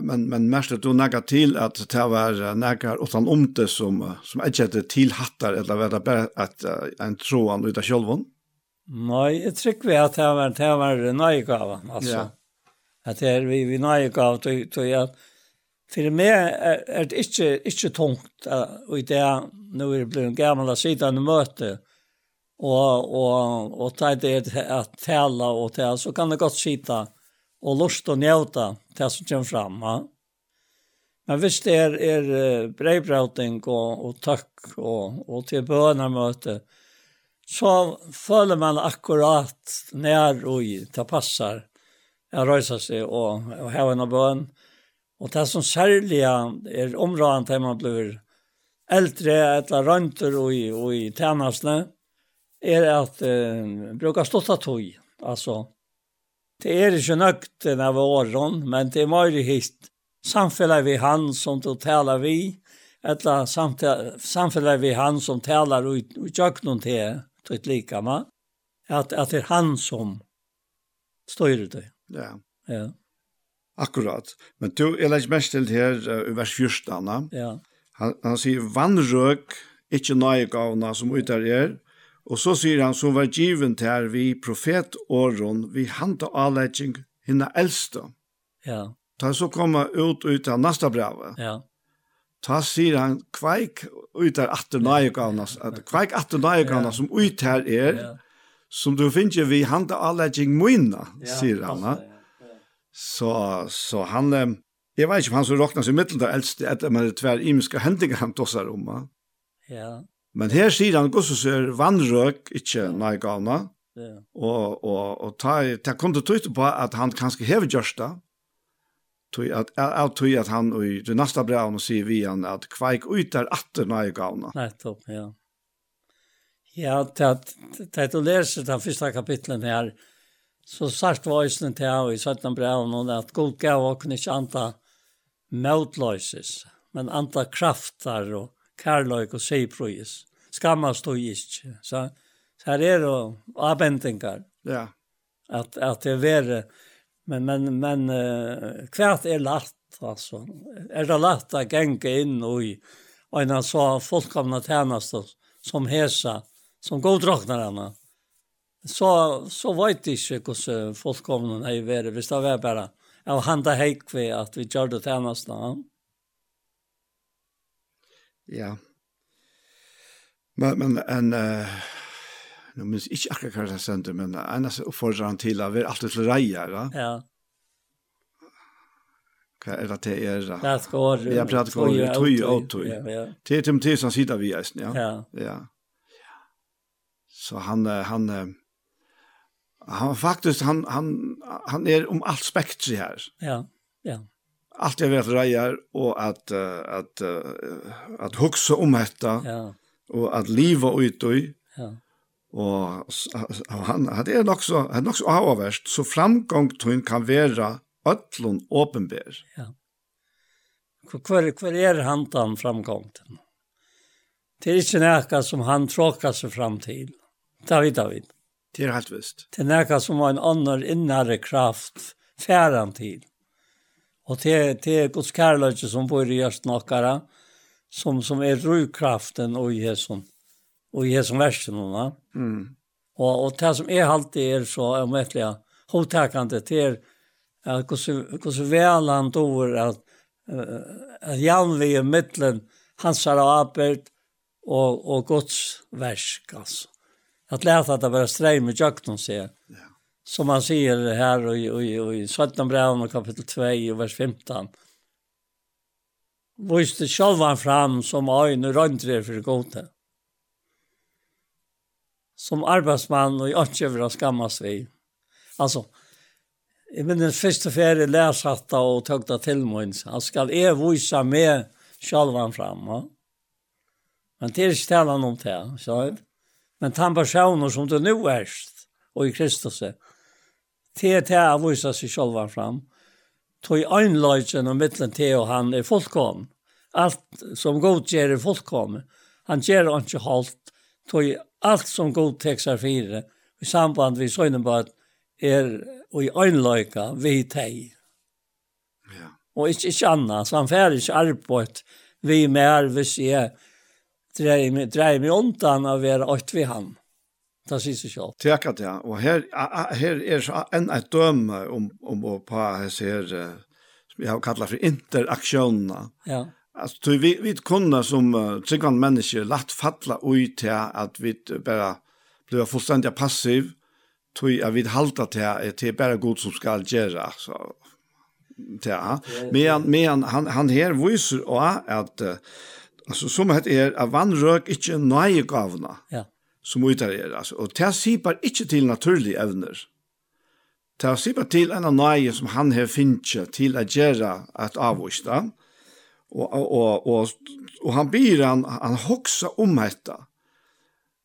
Men men mest du nagar til at det var nagar utan omte som som ikkje til hattar eller var det bare at en troan ut av sjølvon? Nei, jeg tror vi at det var, det var nøygaven, altså. Ja at det er vi, vi nøye gav, til at for meg er, er det ikke, ikke tungt, uh, og i det nå er det blevet gammel av siden møte, og, og, og ta det at tala og tala, så kan det godt sitte og lust og njøta det som kommer fram. Ja. Men hvis det er, er brevbrauting og, og takk og, og til bønermøte, så føler man akkurat nær og det passar jeg røyser seg og, og har en av bøen. Og det som særlig er områden til man blir eldre eller rønter og i, og i tjenestene, er at uh, bruker stått av tog. Altså, det er ikke nøkt av åren, men det er mye hist. Vi han som du taler vi, eller samfunnet vi han som taler ut, ut noen til, til et lika, ma? at, at det er han som styrer det. Ja. Ja. Akkurat. Men du, jeg legger mest til her i vers 14. Ja. Han, han sier, vannrøk, ikke nøye gavna som ut der er, og så sier han, som var given til her vi profetåren, vi handa avlegging hinna eldste. Ja. Ta så komma ut ut av nästa brevet. Ja. Ta sier han, kveik ut der atter nøye gavna, kveik atter nøye gavna som ut her er, ja som du finner vi handa allegging moina, ja, sier han. Ja, ja. Så, så han, jeg vet ikke om han som råkna seg mittelen der eldste etter med tver imiske hendinger han tossar om. Ja. Men her sier han gos og sier vannrøk, ikke nei gavna. Ja. Og, og, og ta, ta kom det tøyte på at han kanskje hever gjørst det. Tui at av tui at han i det nästa brevet og säger vi han at kvaik ut der atter nej gavna. Topp ja. Ja, det du leser den første kapitlen her, så sagt var isen til av i 17 breven om at god gav og kunne ikke anta men anta kraftar og kærløyk og seiprøyes. Skamma stod ikke. Så, så her er det avbendingar. Ja. At, at det er men, men, men uh, hvert er lagt, altså. Er det lagt å genge inn og i, og en så fullkomna tjenester som hesa, som god godraknar henne. Så, så vet jeg ikke hvordan fullkomne er vært, hvis det var bare av handa heik vi at vi gjør det tjeneste. Ja. ja. Men, men en, uh, nu minns ikke akkurat hva det sender, men en oppfordrer han til at vi er alltid til reier, da? Ja. Hva er det til er? Det er skår. Jeg prater om tøy og tøy. Det er til og med til som sitter vi, ja. Ja. Ja. Så han, han, han faktiskt han, han, han är om allt spektri här. Ja, ja. Allt jag vet rejer och att att att huxa om detta. Ja. Och att leva ut och Ja. Och han hade er också han också avvärst så framgång tror kan vara öllon öppenbär. Ja. Kvar kvar är han framgången. Det är inte näka som han tråkar sig fram till. Det vet jeg. Det är helt visst. Det er noe som har en annan innare kraft færen til. Og det, det er Guds kærlighet som bor i oss som, som er rødkraften og i som, og i som versen. Mm. Og, og det som er alltid er så, om jeg vet hovedtakende, det er at hvordan vel han tror at, at jævnlige middelen hans har arbeid og, og Guds versk, altså att läsa att det var strej med jakten så. Ja. Som man ser här och i och i 17 brev och kapitel 2 och vers 15. Viste sjálvan fram som ögon runt det för gode. Som arbetsman och ikke vil skammas vi. Alltså i minns den första färre og och tog det till mig. Han ska jeg vise med sjálvan fram. Ja? Men det er ikke talan om det. Så, Men den personer som du nu erst, og i Kristus, det er det å vise seg selv fram. Tog øynløysen og mittlen til og han er fullkom. Alt som god gjør er fullkom. Han gjør ikke halt, Tog alt som god tekster fire, i samband vi søgnen på at er og i øynløyka vi teg. Ja. Og ikke, ikke annet, så han fer ikke arbeid vi mer hvis jeg dreier meg, dreier meg undan av å være åkt vi han. Det sier seg selv. Takk at ja, og her, her er så enn et døme om, om å på hese her, som jeg har kallet for interaksjonene. Ja. Alltså vi vi kunne som uh, tryggvande mennesker lätt falla ut til at vi bare blev fullstendig passiv tog at vi halta til at det er bare god som skal gjøre, så Ja. men men han han här visar att alltså som het er, att vannrök inte nöje gavna. Ja. Som utar er. alltså och det sipar inte till naturliga evner. Det sipar till en av nöje som han har finche till att göra att avvista. Och och och och han blir han han hoxa om detta.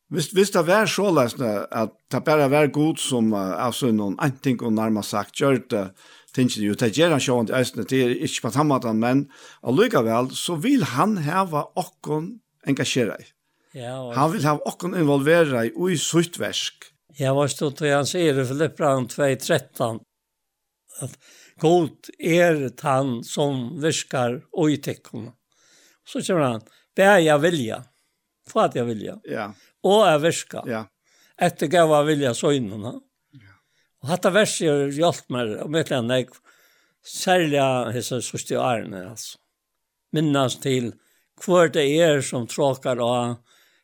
Visst visst det var så läsna att det bara var god som alltså någon antingen och närmast sagt gjort det tingene jo, det gjør han sjående eisene, det er ikke på samme men allikevel så vil han heva okkon engasjere i. Ja, og... Han vil ha okkon involvera i ui sutt versk. Ja, var stått han hans i Filippran 2.13, at god er han som virkar ui tekkona. Så kommer han, bär jag vilja, för att jag vilja, ja. och jag virka. Ja. Efter gav jag vilja så innan. Og hatta verset har hjulpet meg, og mye enn særlig av hese sørste årene, altså. Minnes til hver det er som tråkar av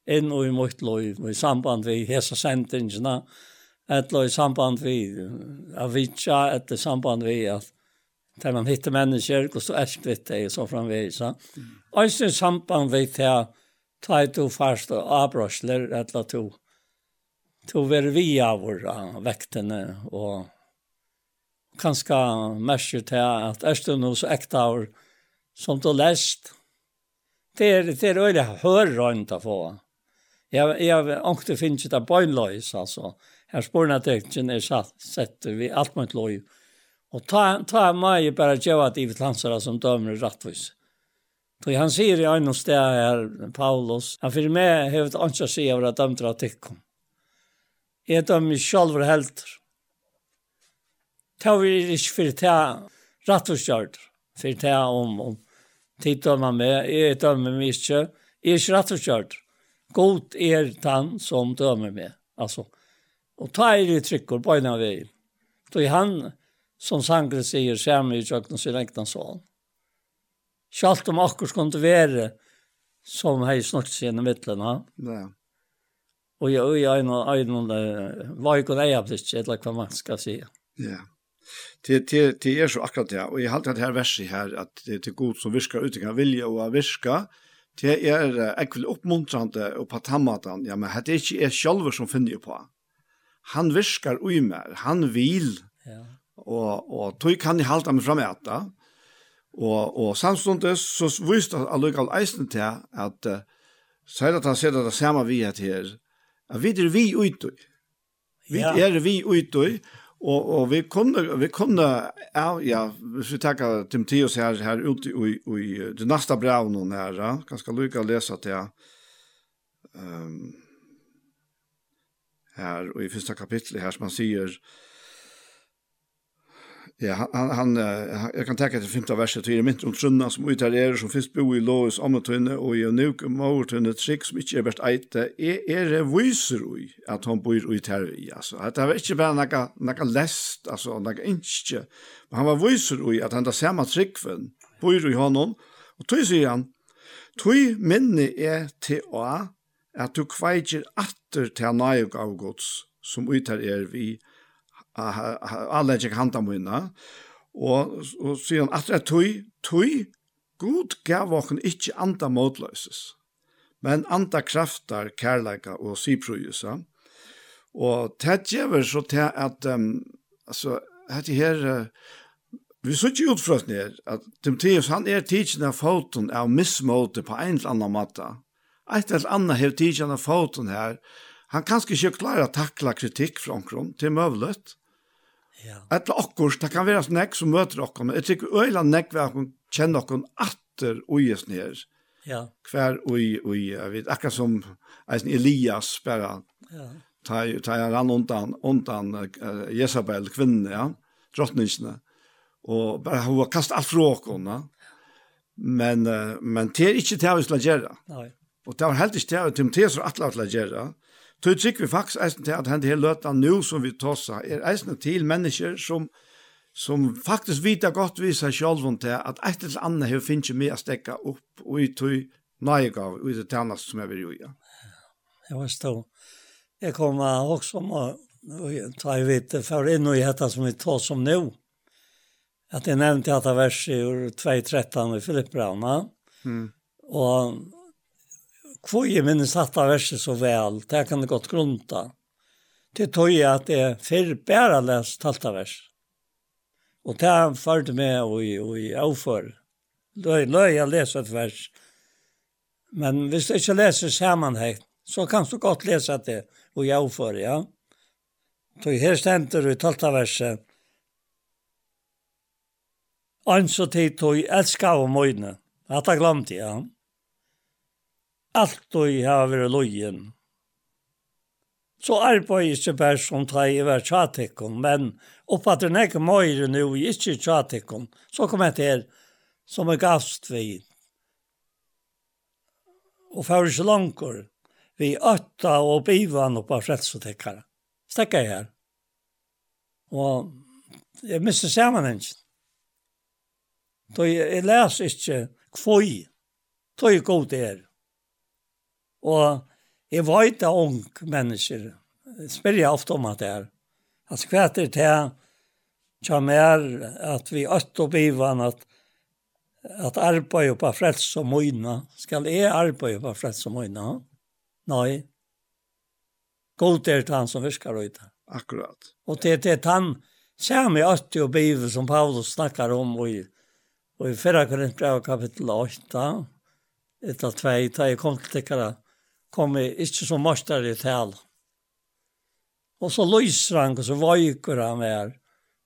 inn og i mot lov, og i samband vi hese sentingene, eller i samband vi avitja, eller i samband vi at der man hittar mennesker, og så elsk vi det, og så framveis. Og i samband vi til at ta i to farste avbrøsler, eller to to ver vi av våra väktene och til at er det noe så ekte av som du lest. Det er, det er øyelig hørrønt å få jag jag ångte ikke det bøgnløys altså. Her spørne at jeg ikke er satt sett vi alt mot loj og ta ta meg bare gjøre at Ivet landsara som dømer rettvis Så han sier i en sted her, Paulus, han fyrir mig hevet ett ansvar sig över att dömtra att det et av meg sjálfur heldur. Det var ikke for ta rett og kjørt, for ta om, om tid av meg med, et av meg mye, er ikke rett og kjørt. God er den som dømer meg, altså. Og ta er det trykker på en av vei. Då är han, som sangre sier, ser i kjøkken sin egna sånn. Sjalt om akkur skulle være som hei snakket seg i midtelen. Ja. Och jag är en en vad går det absikt eller hva man skal si. Ja. Det det det är så akkurat det och jag har det här verset här att det är god som viskar ut kan vilja och viska det är jag vill uppmuntrande och på tammatan ja men det är ikke är själva som finner på. Han viskar ui mer, han vill. Ja. Och och tog kan ni hålla mig fram äta. Och och samstundes så visst att allugal eisen Så att det at han ser det samme vi er til At vi er vi utøy. Vi ja. er vi utøy, og, og vi kunne, vi kunne ja, ja, hvis vi tenker Timotheus her, her ute i, i det neste brevnen her, ja, ganske lykke å lese til um, her, og i første kapittel her, som han sier, Ja, han, han, han jeg kan tenke til 15 verset, til mynt om trunna som uttarerer, som finnes bo i Lois ommetøyne, og i nuk ommetøyne trikk, som ikke er best eite, er, er det viser ui at han bor i? Tervi, altså. At det var ikke bare noe, noe lest, altså, noe innskje, men han var viser ui at han da samme trikkven, bor i honom, og tog sier han, tog minne er til å, at du kveitjer atter til han nøyog av gods, som uttarer vi, alle ikke handa mine, og, og sier han, at det er tøy, tøy, god gav okken ikke anda motløses, men anda kraftar, kærleika og syprøyesa, og det gjør så til at, um, altså, hette her, uh, vi så ikke utfrøst ned, at Timotheus, han er tidsen av foten av mismåte på en eller annen måte, et eller annet har tidsen av foten her, han kan ikke klare å takle kritikk fra omkron, til møvlet, Ja. Etla okkur, det kan være nek som møter okkur, men jeg tykker øyla nek vi akkur kjenner okkur atter uges nere. Ja. Hver ui, ui, jeg vet, akkur som eisen Elias bare, ja. ta, ta jeg rann undan, undan uh, Jezabel, kvinne, ja, drottningsne, og bare hun har kastet alt fra okkur, ja. Men, uh, men det er ikke det vi skal gjøre. Nei. Og det var helt ikke det, Timotheus var atler til å gjøre, ja Så tykker vi faktisk eisen til at den her løtan nu som vi tåsa, er eisen til mennesker som, som faktisk vita godt vi seg selv om til at et eller annet her finnes ikke mer å stekke opp og i tog nøyegav og i det tjeneste som jeg vil gjøre. Jeg forstår. Jeg kom også om å ta i vite for inn og gjette som vi tar som nå. At jeg nevnte at det verset i 2.13 i Filipprauna. Mm. Og hvor jeg minnes dette verset så vel, det kan det godt grunta. Det tog jeg at jeg før bare lest dette vers. Og det har ført med og i avfør. Løy, løy jeg leser et vers. Men hvis du ikke leser sammenheng, så kan du godt lese det og i avfør, ja. Så her stender du i tolta verset. Ans og tid tog elska av møyne. Dette glemte jeg. Ja alt og jeg har vært lojen. Så arbeid ikke bare som ta i hver tjatekken, men oppa til ikke møyre nå ikke tjatekken, så kom jeg til som er gavst vi. Og for ikke langt, vi øtta og bivan oppa frelsetekkere. Stekker jeg her. Og jeg mister sammenhengen. Då jeg, jeg leser ikke kvøy, da er god det er. Og jeg var ikke ung mennesker. Jeg spør jeg ofte om at det er. Altså hva er det til som er at vi øtt og bivan at at arbeid på frels og møyna. Skal jeg arbeid på frels og møyna? Nei. God er det han som virker ut. Akkurat. Og det, det er han som er øtt og bivan som Paulus snakker om og i, og i 4. Korinther kapittel 8 etter 2, da jeg kom til tekkere kom vi ikke så mørster i tal. Og så lyser han, og så vøyker han her,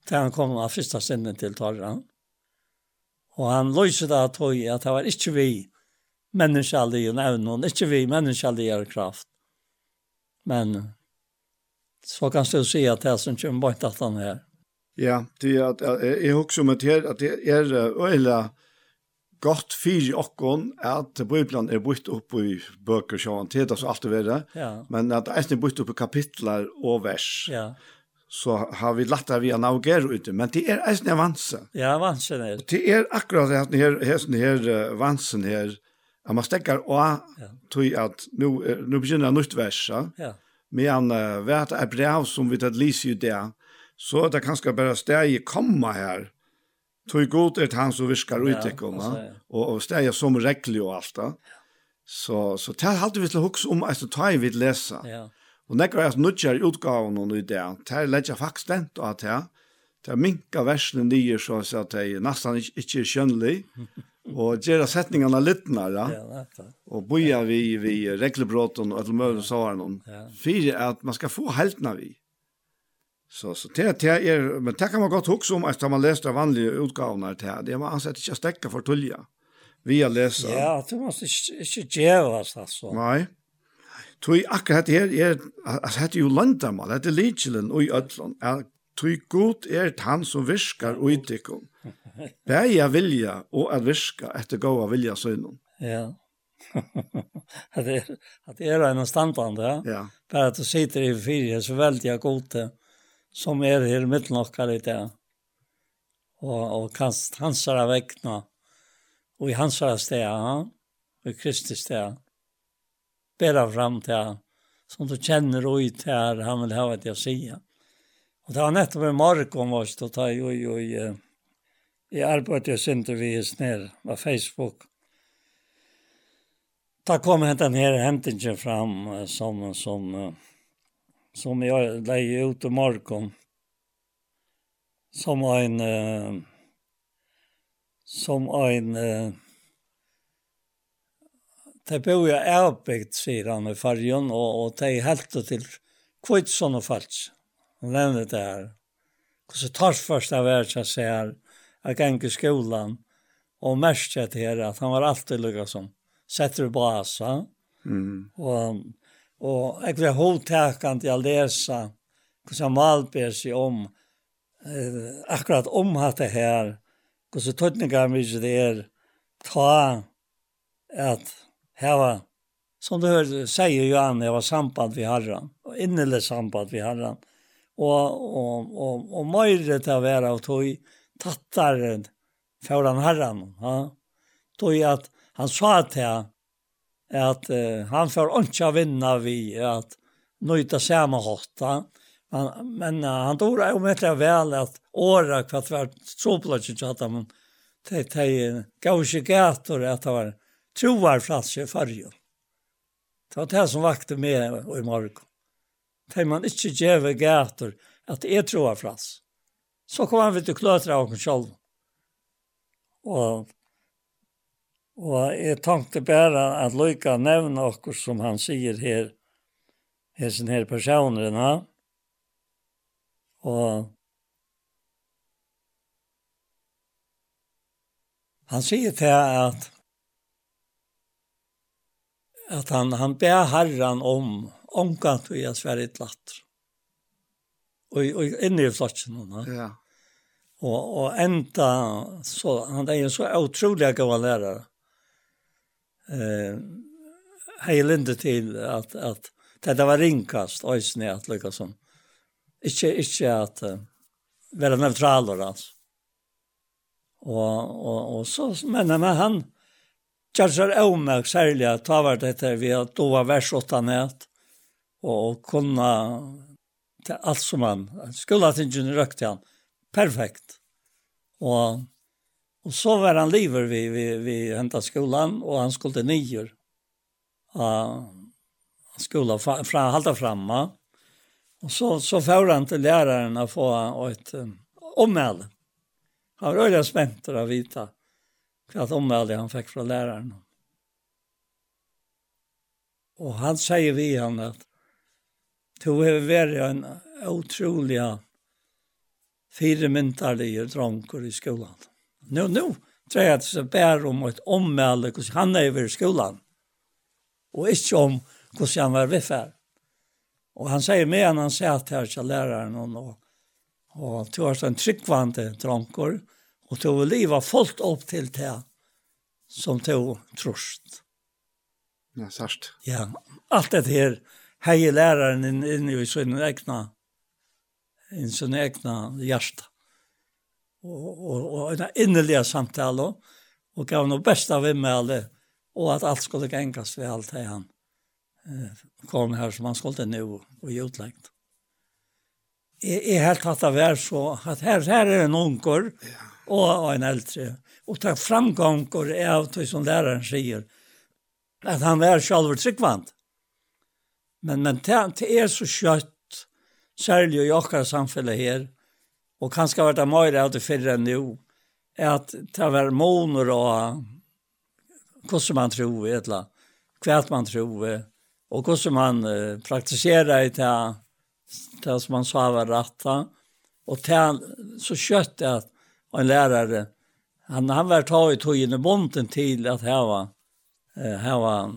til han kom av første sinnen til torren. Og han lyser da tog at det var ikke vi menneskelige nevne, ikke vi menneskelige kraft. Men så kan du si at det er som kommer bort at han er. Ja, det er at jeg, jeg husker om at det er øyla gott fyrir okkon at Bibelen er bytt upp i bøker sjåan til, det er så alt det verre, ja. men at det er bytt upp i kapitlar og vers. Ja. Så har vi lagt det via navger ute, men det er eisen er vanse. Ja, vansen er. Det er akkurat det her, her, her vansen her, at man stekker og ja. tog at nå, nå begynner det nytt vers, ja. men uh, vet er brev som vi tatt lyser i det, så er det kanskje bare steg i komma her, Tog god er han som virkar ut ikon, og, og steg er som regli og alt da. Så, så det er alltid vi til huske om at ta i vidt lese. Ja. Og nekker jeg nudger utgaven og i det, det er legger faktisk stent av det. Det er minka versene nye, så at det er nesten ikke, ikke skjønnelig. og gjøre setningene litt nære. Ja, og boja vi, vi reglebråten og alle møvene sårene. Ja. Fyre er at man skal få heltene vi. Så så det det är men det kan man gott huxa om att man läser av vanliga utgåvorna det det man ansett inte stäcka för tulja. Vi har läst. Ja, det måste inte göras alltså. Nej. Tui akkurat det här är att hade jo landamal, det är Lichelen og i Ötland. Är tui god är han som viskar og itikon. Bäja vilja og at viska efter goda vilja synon. Ja. at det är att det är en standard, ja. Bara att du sitter i fyra så väldigt jag gott som er her mitt nokkar i det. Og, og kast hansara vekna, og i hansara sted, ja, og i Kristi sted. Bera fram til som du kjenner og ut her, han vil ha att jag säger. Og det var nettopp i mark om oss, da tar jeg jo i, i arbeidet jeg synte vi ner på Facebook. Da kom hentan her hentingen fram som, som, som som jag lägger ut i marken. Som en... Eh, som en... Eh, de bor jo avbygd, sier han i fargen, og, og de helte til kvitsen og falsk. Han nevner det her. Hvordan tar først av hvert seg ser, jeg gikk i skolan, og mest til her, at han var alltid lukket som setter basa, mm. og Og jeg ble hovedtekant til å lese hvordan Malberg sier om eh, akkurat om dette her, hvordan tøtninger mye det er, ta at heva, som du hører, sier Johan, det var samband vi herren, og innelig samband vi herren, og, og, og, og møyre til å være av tog tattaren foran herran, ja? tog at han sa til at uh, han får ikke vinna vi at nøyta samme hotta. Men, men uh, han tror jo med det vel at åra hva det var troplatsjen ikke at han de, de gav ikke gator at det var troarflatsen i fargen. Det var det som vakte med i morgen. De man ikke gjør gator at det er troarflats. Så kom han vidt og kløtre av oss selv. Og Og jeg tenkte bare at Løyka nevner okkur som han sier her, hessen her personerna. Og han sier til at at han, han ber herren om omgant vi er sverre glatt. Og, og inne i flotsen. Ja. Og, og enda, så, han er jo så utrolig gammel lærere eh hejlinde till att att det var rinkast ösne att lukka som. Inte inte att uh, vara neutraler alltså. Och och och så men när han Kjærsar Åmøk særlig at ta vært dette, vi at då var vers 8 nett og kunna til alt som han skulle at ingen røkte han. Perfekt. Og Och så var han lever vi vi vi hentet skolan och han skulle till nior. Ja, skulle fra, fra halta framma. Och så så får han till läraren att få ett um, ommäl. Han var öliga å att hva et ommäl han fick från läraren. Och han säger vi han att du har vært en otroliga fyrmyntarlig dronker i skolan. Mm nu, nu, at det bærer om et ommelde hvordan han er over skolan. Og ikke om hvordan han var vedferd. Og han sier med han, han sier til her til læreren, og, og, og to har en tryggvante dronker, og to vil liva fullt opp til det som to trost. Ja, sørst. Ja, alt det her heier læreren inn, inn i sin egna, i sin egna hjerte och och och en innerlig samtal och gav nog med vimmel och att allt skulle gengas ved allt det han eh kom här som han skulle nu och utleggt. Jeg är helt tatt av var så at här här är en onkel och en äldre och ta framgångar är av det som læreren sier, att han er selv tryggvant. Men men det är så skött särligt i åkara samhället här og kanskje har vært det mer av det fyrre enn jo, er at det har vært måneder og hvordan man tror, eller hva man tror, og hvordan man uh, praktiserer det, det som man sa var rett, og det så kjøtt at en lærere, han, han var ta i togene bonden til at her var här var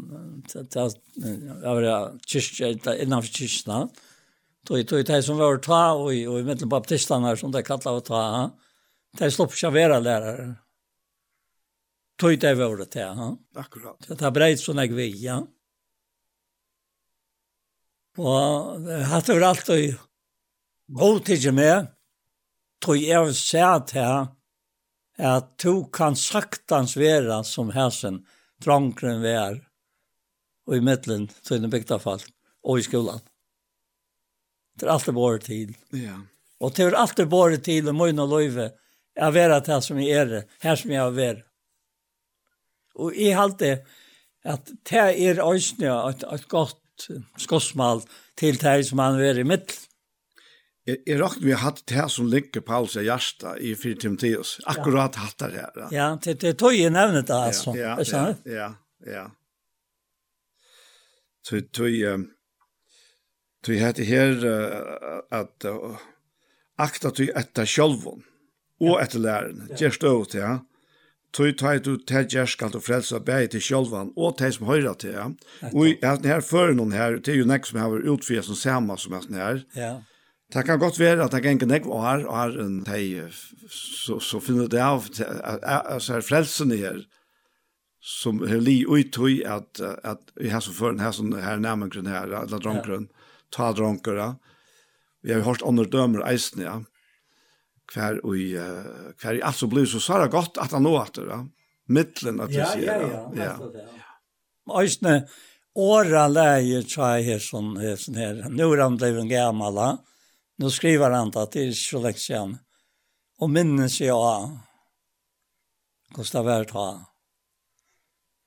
jag var kyrkja innanför kyrkna Då tog det som var ta och och mitten baptisterna som det kallar att ta. Det slopp vara lärare. Tog det var det ja. Akkurat. Det har breit sån här grej, ja. Og har det alt og god tidsi med, Då jeg vil se at her, at to kan saktans vera som hæsen, drangren vær, og i middelen, tog den bygda fall, og i skolan. Det er alltid varit tid. Ja. Og det er alltid varit tid og mina löjve jag vet att det som jeg er, her som jag är. Och jag har alltid at det er øyne et, et godt skossmal til det som han är i mitt. Jeg, jeg rakt vi har haft det här som ligger på alls hjärsta i 4 Timotheus. Akkurat ja. hatt det her. Ja, det, det tog jeg nevnet det, altså. Ja, ja, ja, ja. Så, så, Tui hette her uh, at uh, akta tui etta sjolvun og etter læren, gjerst og til ja. Tui tai du te gjerst skal du frelsa bæg til sjolvan og te som høyra til ja. Og i hatt her før noen her, det er jo nek som har utfyr som sama som hatt her. Ja. Det kan godt være at det kan ikke nek var og har en tei så, så finner det av altså her frelsen her som er li ui tui at at i her som før her som her nærmengren her, eller drongrunn ta dronker, ja. Vi har hørt andre dømer eisen, ja. Hver, ui, uh, hver i alt som blir så svarer godt at han nå etter, ja. Mittlen at vi ja, sier, ja. Ja, ja, ja. Eisene, åra leier, läge tjej här som sånn her. Nå er han blivit gammal. Nå skriver han att det är så länge sedan. Och minnes jag Gustav Erta.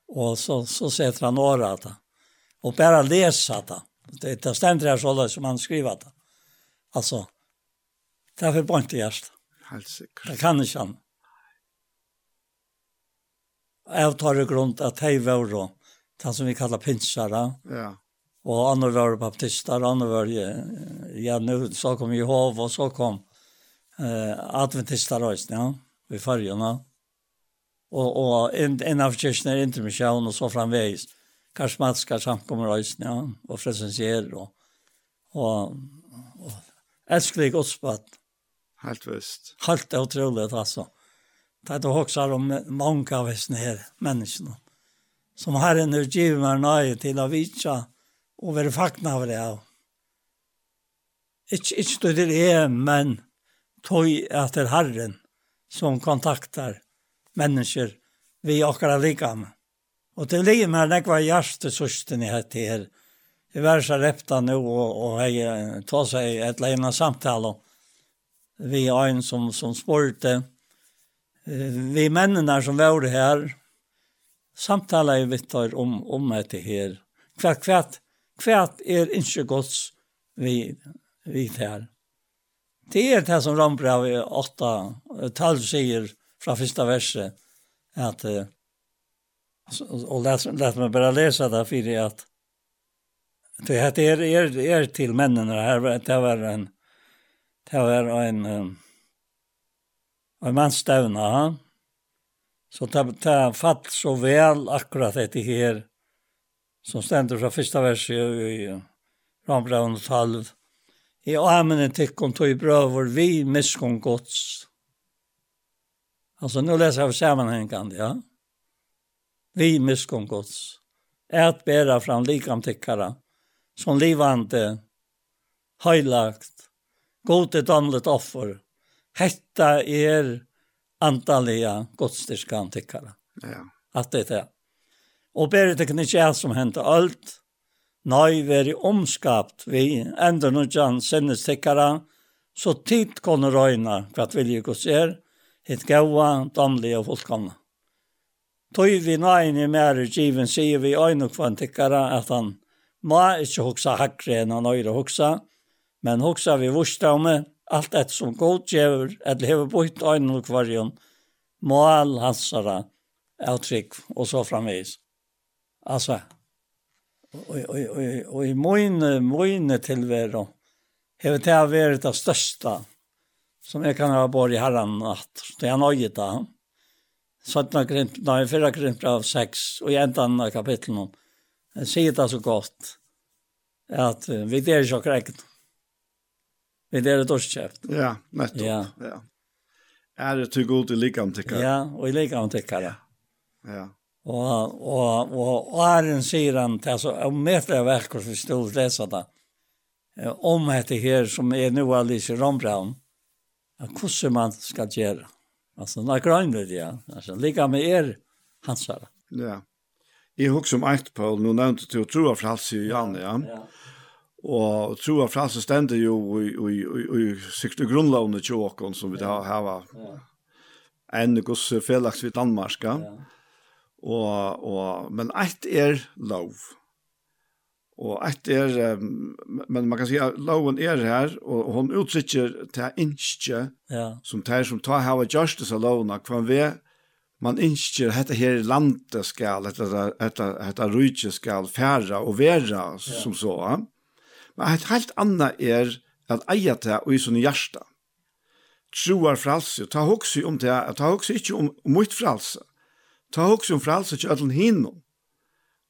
Og så, så setter han åra att Och bara läsa det. Det det ständer här så som han skriver det. Alltså, det är för bort i. Helt säkert. Det kan inte han. Jag tar det grund att hej var då, det som vi kallar pinsare. Ja. Och andra var baptister, andra var, ja nu så kom Jehov och så kom eh, adventister också, ja, vid nå. Och, och en, en av kyrkorna är intermission och så framvägs. Mm karismatiska samkommer øyne, ja, og presensier, og, og, og elskelig godspatt. Helt visst. Helt utrolig, altså. Det er også om mange av oss her menneskene, som Herren en givet meg nøye til å vite og være fakna av det. Ikke, ikke det er, men tog etter Herren som kontaktar mennesker vi akkurat liker med. Og til li med det var hjertet søsten jeg hette her. Jeg var så repta nå, og, og jeg tog seg et leina samtale vi en som, som spurte. Vi mennene som var her, samtale jeg vitt om, om dette her. Hva, hva, hva er ikke gods vi, vi her? Det er det som Rambra 8, 12 sier fra første verset, at uh, Alltså och lät lät mig bara läsa där för det att det er, är är är till männen det här det var en det var en en man stävna han så ta ta fatt så vel akkurat det här som ständer från första versen i Rambraun 12 i amenen tyckon tog brøver vi misskon gods. Alltså nu läser jeg sammanhängande, ja vi miskon gods, at bæra fram likam tikkara, som livande, høylagt, gode damlet offer, hetta er antalliga godstyrkan tikkara. Ja. Att det är. Og bæri det ikkje er som hendt alt, nøy veri omskapt vi, endur nudjan sendes tikkara, så tid kunne røyna hva vilje gos er, hitt gaua, damlige og fullkomna. Tøy vi nøyne mer given sier vi øyne kvantikkere at han må ikke hoksa hakre enn han øyre hoksa, men hoksa vi vursdame, alt et som godgjøver, eller hever bort øyne kvarjon, må all hansara avtrykk, og så framvis. Altså, og, og, og, og i mine, mine tilvære, hever det vært det største som jeg kan ha vært i herren natt, det er nøyet da. 17 grint, nei, 4 grint av 6, og i enden av kapitlen, jeg sier det så godt, at uh, vi der ikke akkurat. Vi der er et. Ja, nettopp. Ja. ja. Er det til god i likene tykkere? Ja, og i likene tykkere. Ja. ja. Og, og, og, og Arjen sier han til, altså, om meter av verker som stod lesa det, om dette her som er nu alle i Rombraun, hvordan man skal gjøre det Alltså när grön det ja. Alltså ligga med er hansar. Ja. Jeg husker om eit, Paul, nå nevnte du av frals i Jan, ja. ja. Og troa frals stender jo i, i, i, i sikte grunnlovene til åkken som vi har hava. Ja. En gos felaks vid Danmark, ja. Og, og, men eit er lov. Og ett er, men man kan si at loven er her, og hon utsikker til inske ja. som tar som tar hava justice av loven kvar vi man insker hetta her landet skal, detta hetta, hetta rike skal färra og vera ja. som så. Men et helt annet er at eja det og i sånne hjärta. Troar fralse, ta hoksi om det, ta hoksi ikke om mitt fralse. Ta hoksi om fralse till ödlen hinnom.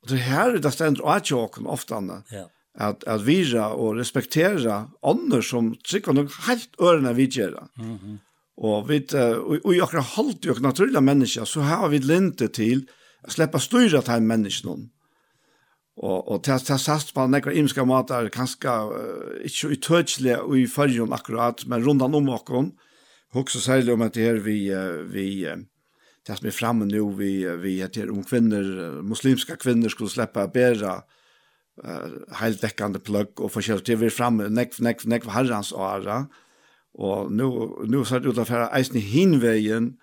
Og det her er det stendt og at jeg ofte anna. Ja. At, at vira og respektera ånder som trykker nok helt ørene vi gjør. Mm -hmm. Og, vi, og, og i akkurat holdt jo akkurat naturlige mennesker, så har vi lente til å slippe styre til menneskene. Og, og til, til sats på nekker imska matar, kanskje uh, ikke utøtselig og i følgen akkurat, men rundan om akkurat. Også særlig om at det her vi, uh, vi uh, det som er framme nå, vi vi att om kvinnor muslimska kvinner skulle slippe bära uh, heltäckande plugg og forskjellig til. vi er framme nekv, nekv, näck för herrans ära och nu nu så det ungefär eisen i hinveien,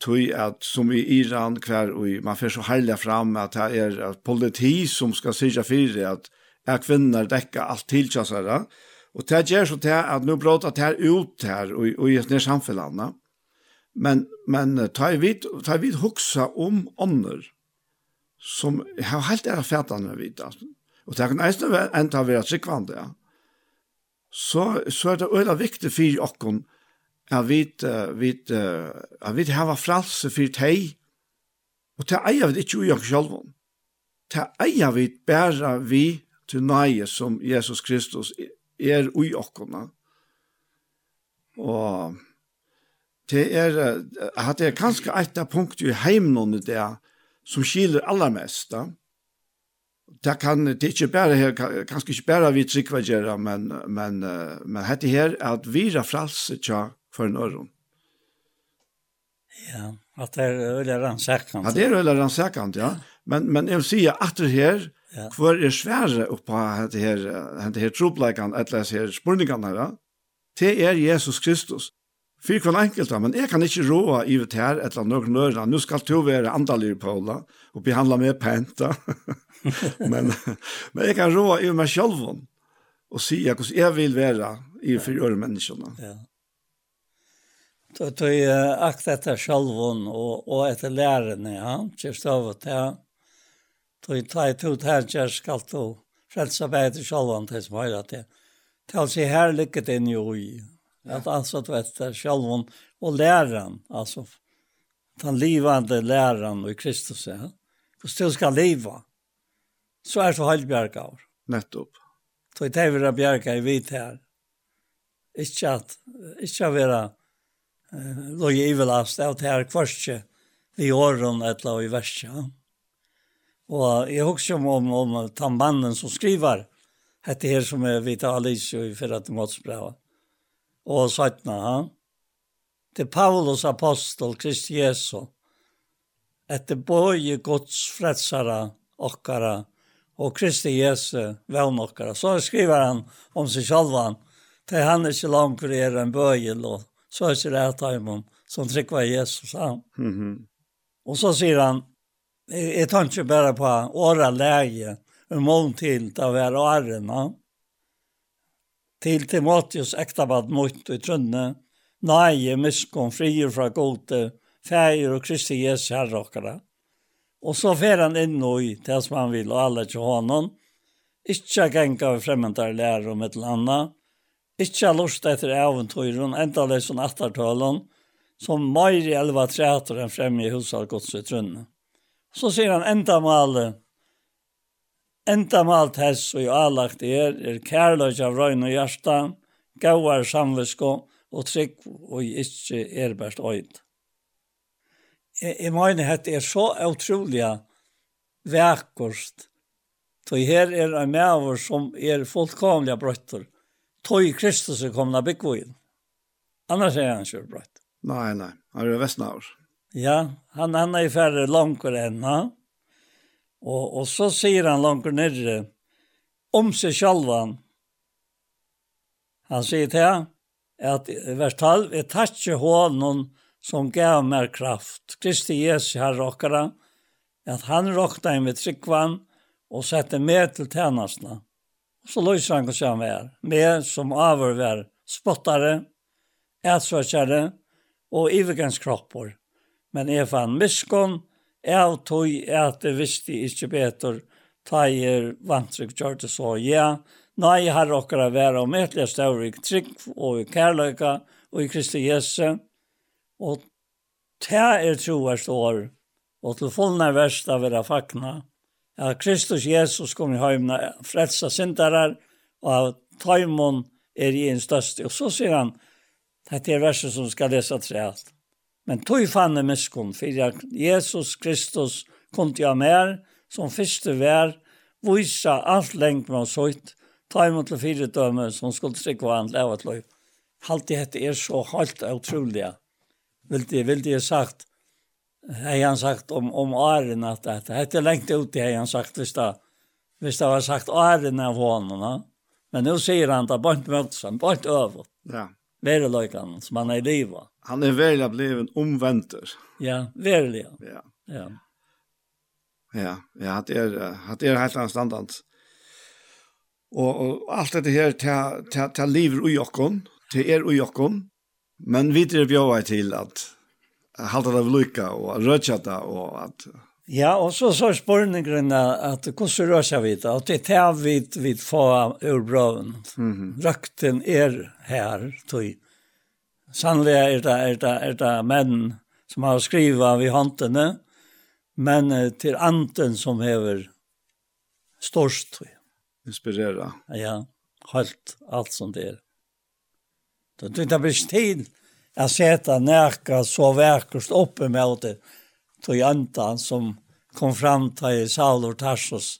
tog at som i Iran kvar og man får så herlig fram at det er at politi som skal syrja fyrir at er kvinner dekka alt tilkjassere og det gjør så til at nå bråter det her ut her og, og i et nær samfellene men Men ta vi ta vi huxa om ånder som har helt era fätan vid alltså. Och det kan nästan enda ta vara sekvant ja. Så så er det øyla viktig for oss at vi vi at vi har frälse för dig. Och det är ju ui jag själv. Det är vi bæra vi til nøye som Jesus Kristus er ui oss. og, det er at det er kanskje et av punkt i heimen det som skiler allermest. Da. Det kan det er ikke bare her, kanskje ikke bare vi trykker gjøre, men, men, men dette her er at vi er fralse tja for en øron. Ja, at det er øyla rannsakant. Ja, det er øyla rannsakant, ja. Men, men jeg vil si at det her, ja. hvor er svære oppå dette her, dette her tropleikene, etter disse her spurningene her, det er Jesus Kristus. Fyr kvann enkelt, men jeg kan ikke råa i det her et eller annet noen ørene. Nå skal du være andalig, Paula, og behandla meg penta. men, men jeg kan råa i meg selv og si hvordan jeg vil være i for øre menneskene. Ja. Då då är akt detta självon och och ett lärarna ja just av att ja då i tajt ut här jag ska då frälsa bättre självon tills vad det. Tal sig här lyckat in i Att alltså tvätta självon och läran alltså den livande läran i Kristus ja. Och still ska leva. Så är så helt bjärkaur. Nettopp. Så det är våra bjärgar i vit här. Inte att, inte att vara eh, i ivelast av det här kvarstje i åren eller i värsta. Och jag husker om, om, om tammannen som skriver hette här som är Vita Alice i förra till og sattna han, til Paulus apostel Kristi Jesu, etter bøye Guds frelsara okkara og Kristi Jesu vevn okkara. Så skriver han om seg sjálfan, til han er ikke langt er en bøyel, og så er ikke det at han som trykker Jesus han. Mm -hmm. Og så sier han, jeg tar ikke bare på åra läge, en mån til til å være årene, til Timotheus ektabad mot i trønne, nei, miskom, frier fra gode, feir og Kristi Jesu herre okkara. Og så fer han inn i det som han vil, og alle til honom, ikkje genga vi fremmendar lærer om et eller annet, ikkje lust etter eventyren, enda det som attartalen, som meir i elva treater enn fremme i huset gods i trønne. Så sier han enda malet, Enda malt alt hess og i alagt er, er kærløy av røyne og hjärsta, gauar samvisko og trygg og i ikkje erbært øyd. Jeg, jeg mener at det er så utrolig vekkost, så her er en maver som er fullkomlige brøtter, Tøy Kristus er komna byggvågen. Annars er han ikke brøtt. Nei, nei, han er vestnavr. Ja, han, han er i færre langere enn han. Og, og så sier han langt nere om seg sjalvan. Han sier til han, at vers 12, «Jeg takkje hånden som gav mer kraft, Kristi Jesu har råkere, at han råkta inn ved tryggvann og sette med til tjenestene. Og så løser han hvordan han var, med som avhørver spottare, ætsvøkjere og ivergenskropper. Men jeg fann miskunn, Jeg tog at det visste ikke bedre ta i vantrykk kjørte så ja. Nei, har dere være om etlige større i trygg og i kærløyka og i Kristi Jesu. Og ta er troverst år, og til fullne verst av vera fakna, Ja, Kristus Jesus kom i høymna frelsa syndarar, og av taimon er i en største. Og så sier han, dette er verset som skal lesa trealt. Men tog fann jeg miskunn, for Jesus Kristus kom til mer, som første vær, vise alt lengt med oss høyt, ta imot til fire døme, som skulle trykke hva han levet løy. Alt det hette er så helt utrolig. Vil det, vil det sagt, hei han sagt om, om åren at dette, hette lengt ut i hei han sagt, hvis det, hvis det var sagt åren av hånden, men nu sier han det, bare møtes han, bare over Ja veriligheten som han er i livet. Han er verlig blevet omventer. Ja, verlig. Ja. Ja. Ja, ja, det er, det er helt annet standard. Og, og alt dette her, til er liv i jokken, det er i jokken, men vi er bjøret til at halte det av lykka og rødkjata og at Ja, og så så spørningen at hvordan rører seg vidt, at det er vi vi får ur brøven. Mm -hmm. Røkten er her, tog. Sannelig er det, er det, er det menn som har skrivet ved håndene, men til anten som hever størst, tog. Inspirera. Ja, helt alt som det er. Det, det blir tid å sette nærke så verkost oppe med det, tog antan som kom fram til Saul og Tarsus,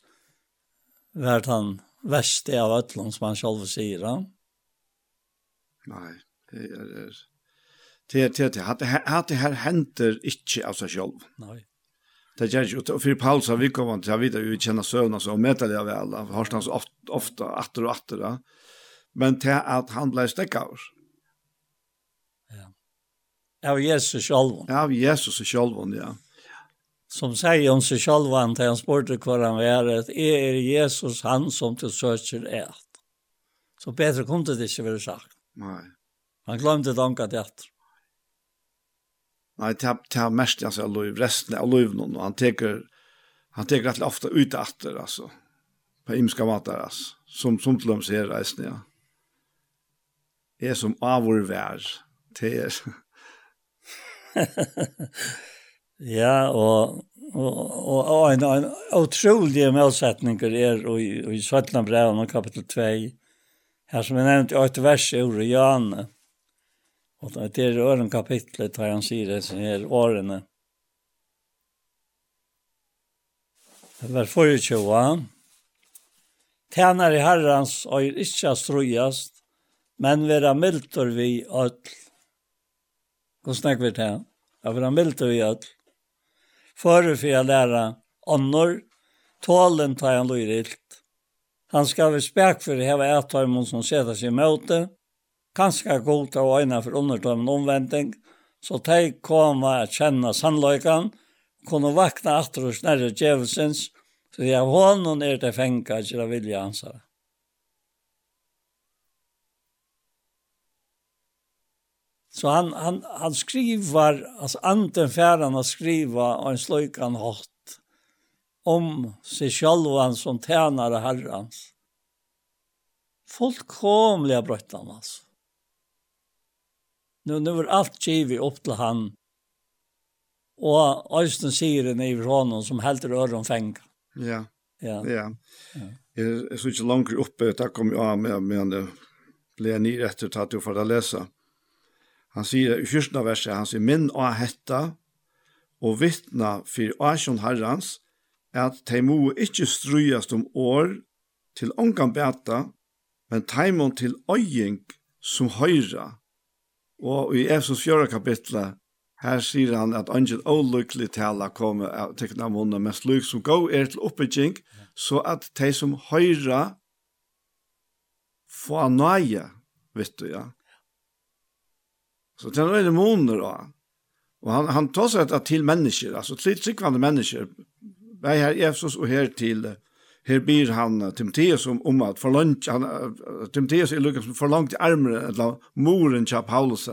vært han verste av ötlån som han selv sier. Ja? Nei, det er det. Det er det. Hatt det her henter ikke av seg selv. Nei. Det gjør ikke. Og for Paul sa vi kom til, jeg vet at vi kjenner søvn og så, og møter det vel, og har sånn ofte, ofte, atter og atter. Men til at han ble stekket av oss. Ja. Av Jesus själv. Av Jesus själv, ja som sier om seg själv han til han bort hva han var, at att er Jesus han som til søker et. Så bedre kom det ikke være sagt. Nei. Han glömde tanka det etter. Nei, ta ta mest alltså lov, resten av Louis og han teker, han tar rätt ofte ut atter, altså, På imska matar altså, som som til dem ser resten ja. Är som avor vær, Det er. Ja, og og og ein ein utrolig målsetning er og i Svartland brev og kapittel 2. Her som er nevnt i åtte vers i Oriane. Og det er øren kapitlet der han sier det som er årene. Vers 24. Tjener i herrans og er ikkje strøyast, men vera mildur vi öll. Hvordan snakker vi til? Ja, vera mildur vi öll före för att lære ånder, tålen tar han lojalt. Han skal være spek for å heve att ta emot som sätter seg mot det. Kanske godta och øyne for undertømmen omvending, så de kommer å kjenne sannløyken, kunne vakna atter og snærre djevelsens, så jeg jag har honom är til fänga till vilja ansvara. Så han, han, han skriver, alltså anden färran att skriva och en slöjkan hatt om sig självan som tjänare herrans. Fullkomliga bröttan altså. Nu, nu var allt givet opp til han. Och Östen sier det i honom som helt rör om fänga. Ja. Ja. ja. ja. Jag såg inte långt uppe, tack om jag med, med, med, med, med, med, med, med, med, med, med, med, Han sier i 14. verset, han sier, «Minn og hetta, og vittna for asjon herrans, at de må ikke strøyast om år til ångan beta, men de må til øying som høyra. Og i Efsos 4. kapitlet, her sier han at angel olukkelig tala kommer av tekna av men mens som gå er til oppbygging, så at de som høyra få nøye, vet du, ja. Så det er noen måneder da. Och han, han tar sig att till människor, alltså till tryckvande människor. Vad i Jesus och her til, Her byr han Timotheus om, om at forlangt, han, Timotheus er lukket som forlangt armere, eller moren til Paulus,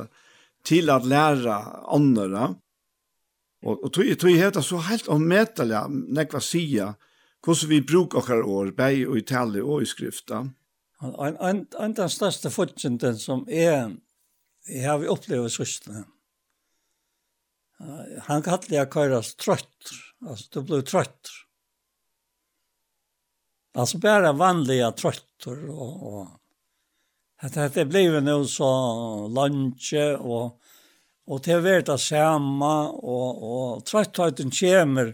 til at lære andre. Og, og tog, tog heter så helt ommetelig, nekva sia, hvordan vi bruker okkar år, bei og i tale og i skrifta. En, en, en den største fortjenten som er Jeg har opplevd sørstene. Han kallte jeg køyres trøtt. Altså, du ble trøtt. Altså, bare vanlige tröttor Og, og, att det blev nu så lunche og, och det vart det samme, og, og trøttheten kommer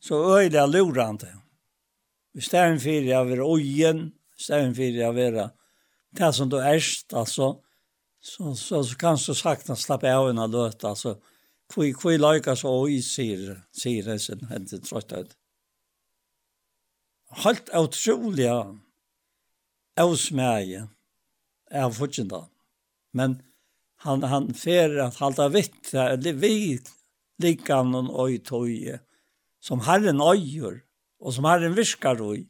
så øyde jeg lurende. I stedet for jeg jag øyen, i stedet for jeg vill det som du erst, altså, så, så, så kanskje sakta slapp av en av løt, altså, hvor, hvor løyka så i sier, sier det sin hente trøtthet. Helt utrolig avsmæge av fortjenta. Men han, han fer at halda vitt, det vi likan og øy tøye, som Herren øyer, og som Herren viskar øy,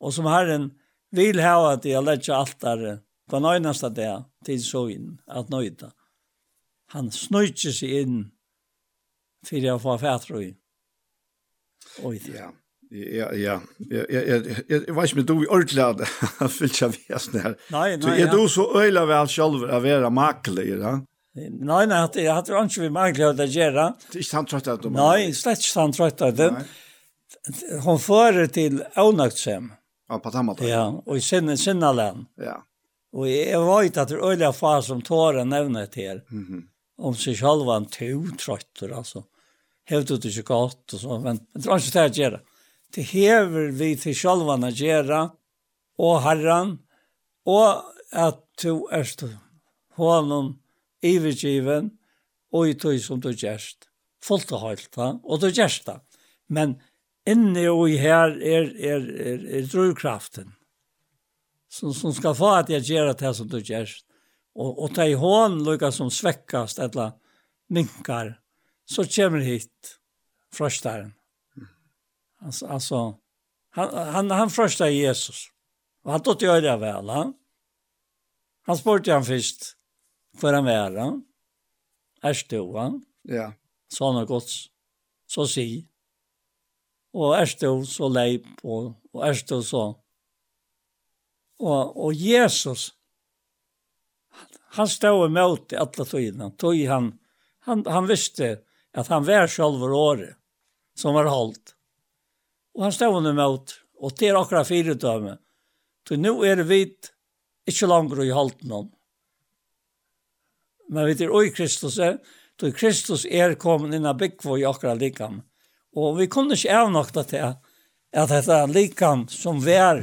og som Herren vil ha at å lette altare, Den øyneste det tid så inn, at nøyta. Han snøytje seg inn for å få fætre i. Oi, ja. Ja, ja. Jeg, jeg, jeg, jeg vet ikke om du er ordentlig av det, fyllt av vesen her. Nei, nei, ja. Er du så øyla vel selv av være makelig, ja? Nei, nei, jeg hadde ikke vi makelig av det gjøre. Det er ikke han trøtt av det? Nei, slett ikke han trøtt av det. Hun fører til ånøktsem. Ja, på den måten. Ja, og i sinne, sinne land. Ja. Og jeg vet at det er øyelig fa som tar en nämne till. Mm -hmm. Om sig själva en totrötter alltså. Helt ut i gott och så. Men det var ikke det å gjøre. Det hever vi til selv å gjøre, og herren, og at du är honom ivergiven. og i tog som du gärst. Fullt och helt. og du gärst Men inne og i här er, er, er, er är drivkraften som, som skal få at jeg gjør det som du gör. Og, og ta i hånd lukka som svekkast eller minkar. Så kommer hit frøstaren. Altså, altså han, han, han fröstar Jesus. Og han tog gjøre det vel, Han, han spurte han først, för han var. Han. Er stod han? Ja. Så han gått så si. Og er stod så leip, og, og er stod så Og, og Jesus, han stod imot i alle tøyene. Tøy han, han, han visste at han var selv året som var holdt. Og han stod imot, og til akkurat fire døme. Så nå er vi ikke langer i holdt noen. Men vi er i Kristus, så Kristus er kommet inn av byggvå i akkurat likam. Og vi kunne ikke avnokta til at dette likam som vi er,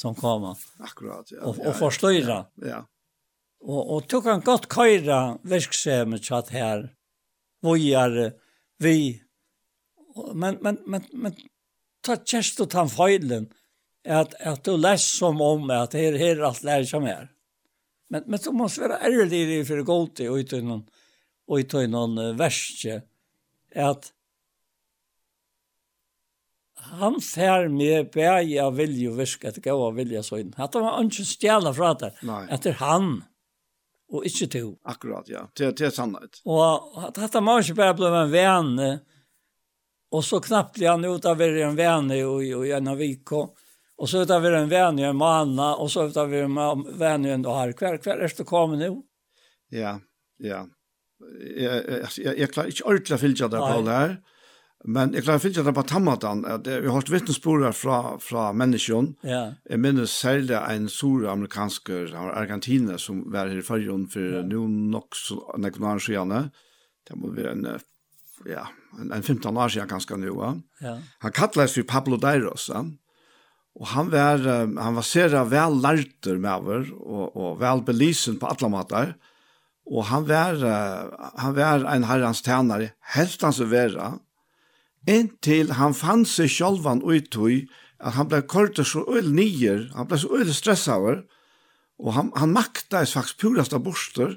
som kommer. Akkurat, ja. og, ja, förstöra. Ja. ja. Och, og tog han godt köra verksamhet så her, hvor vi men men men men ta tjänst og ta feilen, att at du läs som om att her, her här allt lär som är. Men men så måste vara ärlig för gott och utan og och utan någon värste att han fær med bæg av vilje og virke etter gav av vilje søgn. At han var ikke stjæla fra det, etter han, og ikke to. Akkurat, ja. Det, det er sannhet. Og at dette må ikke bare bli en vene, og så knappt han ut av å en vene i, i en av vik, og så ut av å en vene i en måned, og så ut av å en vene i en dag. Hver, hver er det kommet nå? Ja, ja. Jeg, jeg, jeg, jeg klarer ikke ordentlig å fylle det på det her. Nei Men jeg klarer å at det på tammatan, at vi har hørt vittnesporer fra, fra menneskjon. Ja. Jeg minnes særlig en stor amerikansk argentine som var her i fargen for ja. noen nok nekken år siden. Det må være en, ja, en, en 15 år siden ganske nå. Ja. Han kattles for Pablo Deiros. Ja. Og han var, han var sere vel lærter med over, og, og vel belisen på alle måter. Og han var, han var en herrens tjenere, helt han som være, inntil han fann seg sjálvan uttøy, at han ble kort så øl nyer, han ble så øl stressaver, og han, han makta i faktisk purast av borster,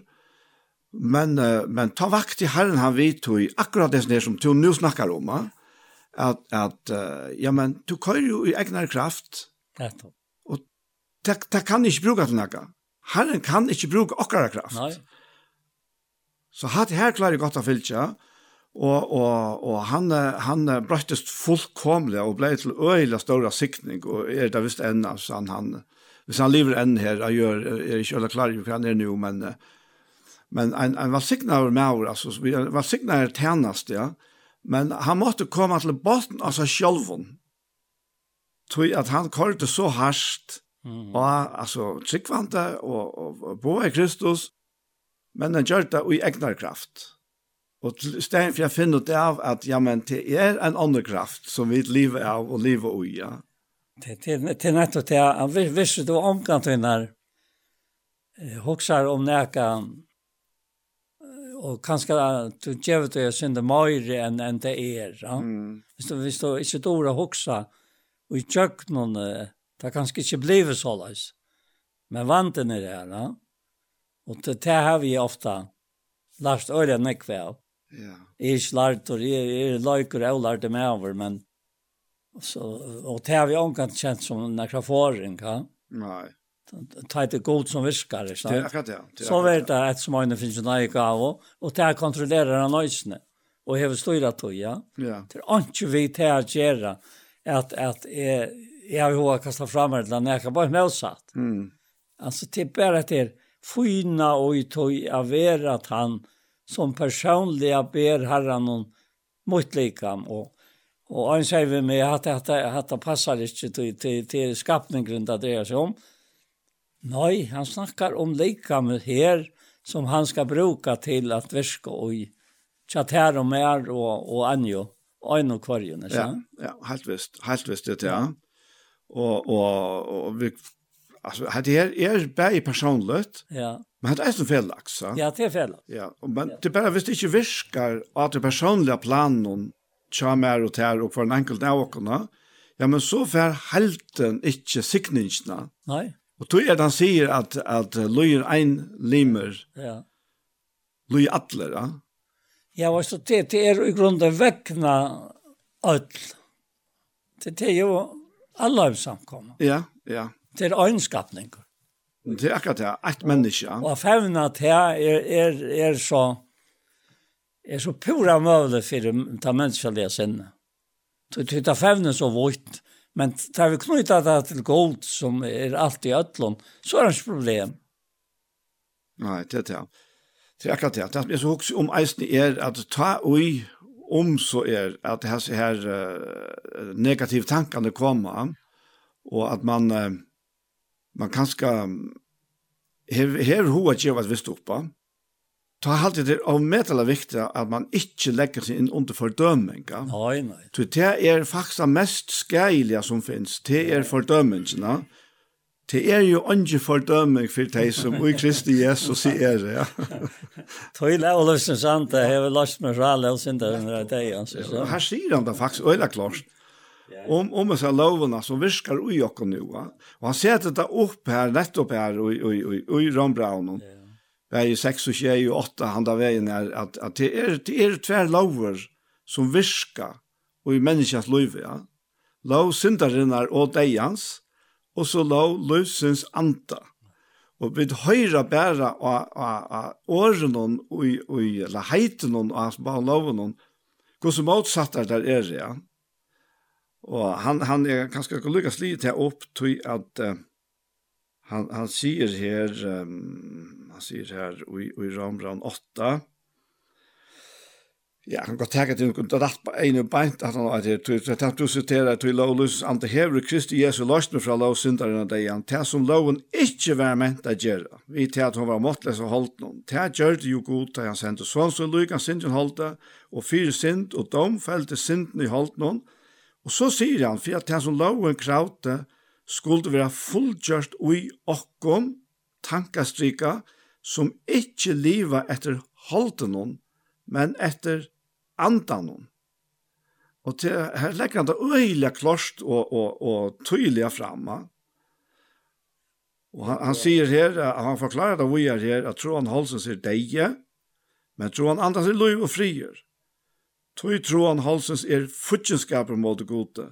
men, men ta vakt i herren han vidtøy, akkurat det som du nu snakkar om, at, at ja, men du kører jo i egnar kraft, og det, det kan ikke bruka til nakka. Herren kan ikke bruka okkara kraft. Nei. Så hatt her klarer jeg godt å fylltja, og Og, og, og han, han brøttes fullkomlig og ble til øyla større sikning, og er det visst enn, altså han, han, hvis han lever enn her, jeg gjør, er ikke øyla klar, for han er nå, men, men en, en valsikna med over, altså, en valsikna er tjenest, ja, men han måtte komme til botten av seg sjølven, tog at han korte så harsht, mm. og altså, tryggvante, og, og, og bo i Kristus, men han gjør det i egnar kraft. Og til stedet for jeg finner ut av at, ja, men det er en annen kraft som vi lever av og lever ui, ja. Det, det, det er nettopp det, han visste du omkant hinner, hoksar om neka, og kanskje du gjør det jeg synder mer enn en det er, ja. Mm. Hvis du, hvis du ikke dår å hoksa, og i kjøkkenen, det kanskje ikke blivet så løs. men vanten er det, ja. Og det, det har vi ofte lært øyne nekve av. Ja. Jeg er ikke lært, og jeg er løyker og lært det med over, men så, og det har vi omkant kjent som en kraforing, ja? Nei. Det er god som viskar, ikke? Det er akkurat det, ja. Så vet jeg et som øyne finnes en nøye gav, og det er kontrollerer han øyne, og hever styra tog, ja? Ja. Det er ikke vi til å gjøre at, at jeg, jeg har jo kastet frem her, eller annet, jeg kan bare møtsatt. Mm. Altså, det er bare til det er fyna og i tog av vera at han, som personliga ber herran om mot likam och och han säger vi med att att att passar inte till till till skapningen det dreier seg om. Nej, han snackar om likam här som han ska bruka till att verka och chatter och mer och och anjo och en och kvarjen. så. Ja, ja, helt visst, helt visst det ja. Och och och vi Alltså hade jag är bäj personligt. Ja. Men det är så felaks. Så. Ja, det är fel. Ja, och men ja. det bara visst inte viskar att det personliga planen charmer och tär och för en enkel dag Ja, men så för helten inte signingarna. Nej. Och då är han säger att att lojer en limmer. Ja. Lojer atler, ja. Ja, vad så det det är i grunden väckna öll. Det är ju alla samkomna. Ja, ja. Det er øynskapning. Det er akkurat det, et menneske. Og fevna det er, er, er så er så pura møvle for ta menneskelige sinne. Det tar fevne så vårt, men tar vi knyta det til gold som er alt i øtlån, så er det ikke problem. Nei, det er det. Det er akkurat det. Det er så også om eisen er at ta ui om så er at disse her uh, negative tankene kommer, og at man... Uh, man kanska her hev hoa gevas vist uppa. Ta halt det av metala viktiga at man inte lägger sig in under fördömning. Nej, nej. Så det är faktiskt mest skärliga som finns. Det är fördömningarna. Det er jo inte fördömning for dig som i Kristi Jesus är det. Ja. Tog lä och sant det har lust med rall og sen under det är så. her sier han det faktisk øyla klart om om så lovarna som virkar i oss nu och han sätter det upp här rätt upp här och och och i Ron Brown Det er ju 6 og 6 og 8 han da veien er at, at det er, det er tver lover som virka og i människans liv ja. Lov syndarinnar og deians, og så lov løsens anta. Og vi høyra bæra av åren og og, eller heiten og av loven og hvordan motsatt er der er, ja. Og han, han er ganske lykkes litt til opp til at uh, han, han sier her, um, han sier her i, i Ramran 8, Ja, han kan tenke til nokon rett på en og beint at han har til til til du siterer til lov løs ante hever Kristi Jesu lostne fra lov syndaren dei han til som loven ikke var ment å gjøre, Vi til at hun var måttles og holdt noen. til gjør det jo god til han sendte. Sånn som Lukas synden holdt det, og fyrir synd og dom felte synden i holdt noen. Og så sier han, for at han som loven kravte, skulle være fullgjørst ui okkom, tankastrika, som ikke liva etter holdenon, men etter andan Og til, her legger han det øyelig klart og, og, og tydelig framme. Og han, han sier her, han forklarer det vi er her, at troen holder seg deie, men troen andas i lov og frier. Tøy troan halsens er futjenskaper mot gode.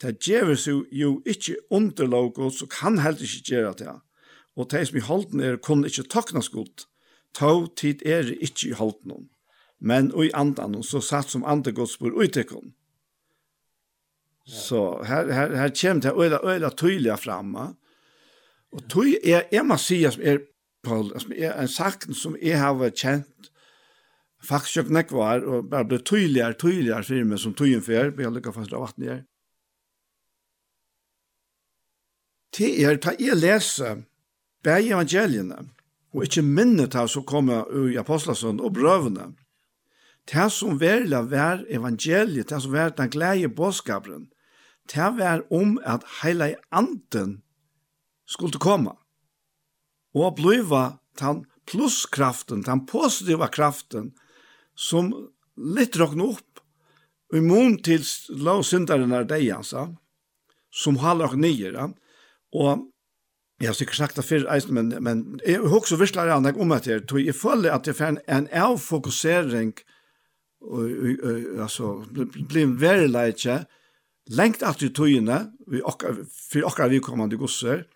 Det gjever jo jo ikkje under logos, så kan heller ikkje gjere det. Og det som i halten er kun ikkje taknas godt. Tå tid er ikkje i halten Men og i andan, så satt som andre godspår utekon. Så här här här kommer det øyla, öla tydliga framma. Och tøy er jeg må sier som er Paul, som er en sakten som jeg har vært kjent, faktisk kjøpt nekk var, og bare ble tydeligere, tydeligere for meg som tøyen før, vi har lykket fast av vattnet her. Til er, ta jeg lese begge evangeliene, og ikke minnet av som kommer i apostlasønnen og brøvene, det som verla var evangeliet, det som var den glæge bådskaperen, det var om at heila anden skulle komme, og bliva den plusskraften, den positiva kraften som litt råkne opp i mån til la syndaren er deg, altså, som halde nye. Ja. og jeg har sikkert sagt det før, men, men jeg har også virkelig an om at jeg, jeg føler at det er en avfokusering, altså, blir en leitje, lengt at i tøyene, for akkurat vi kommande gosser,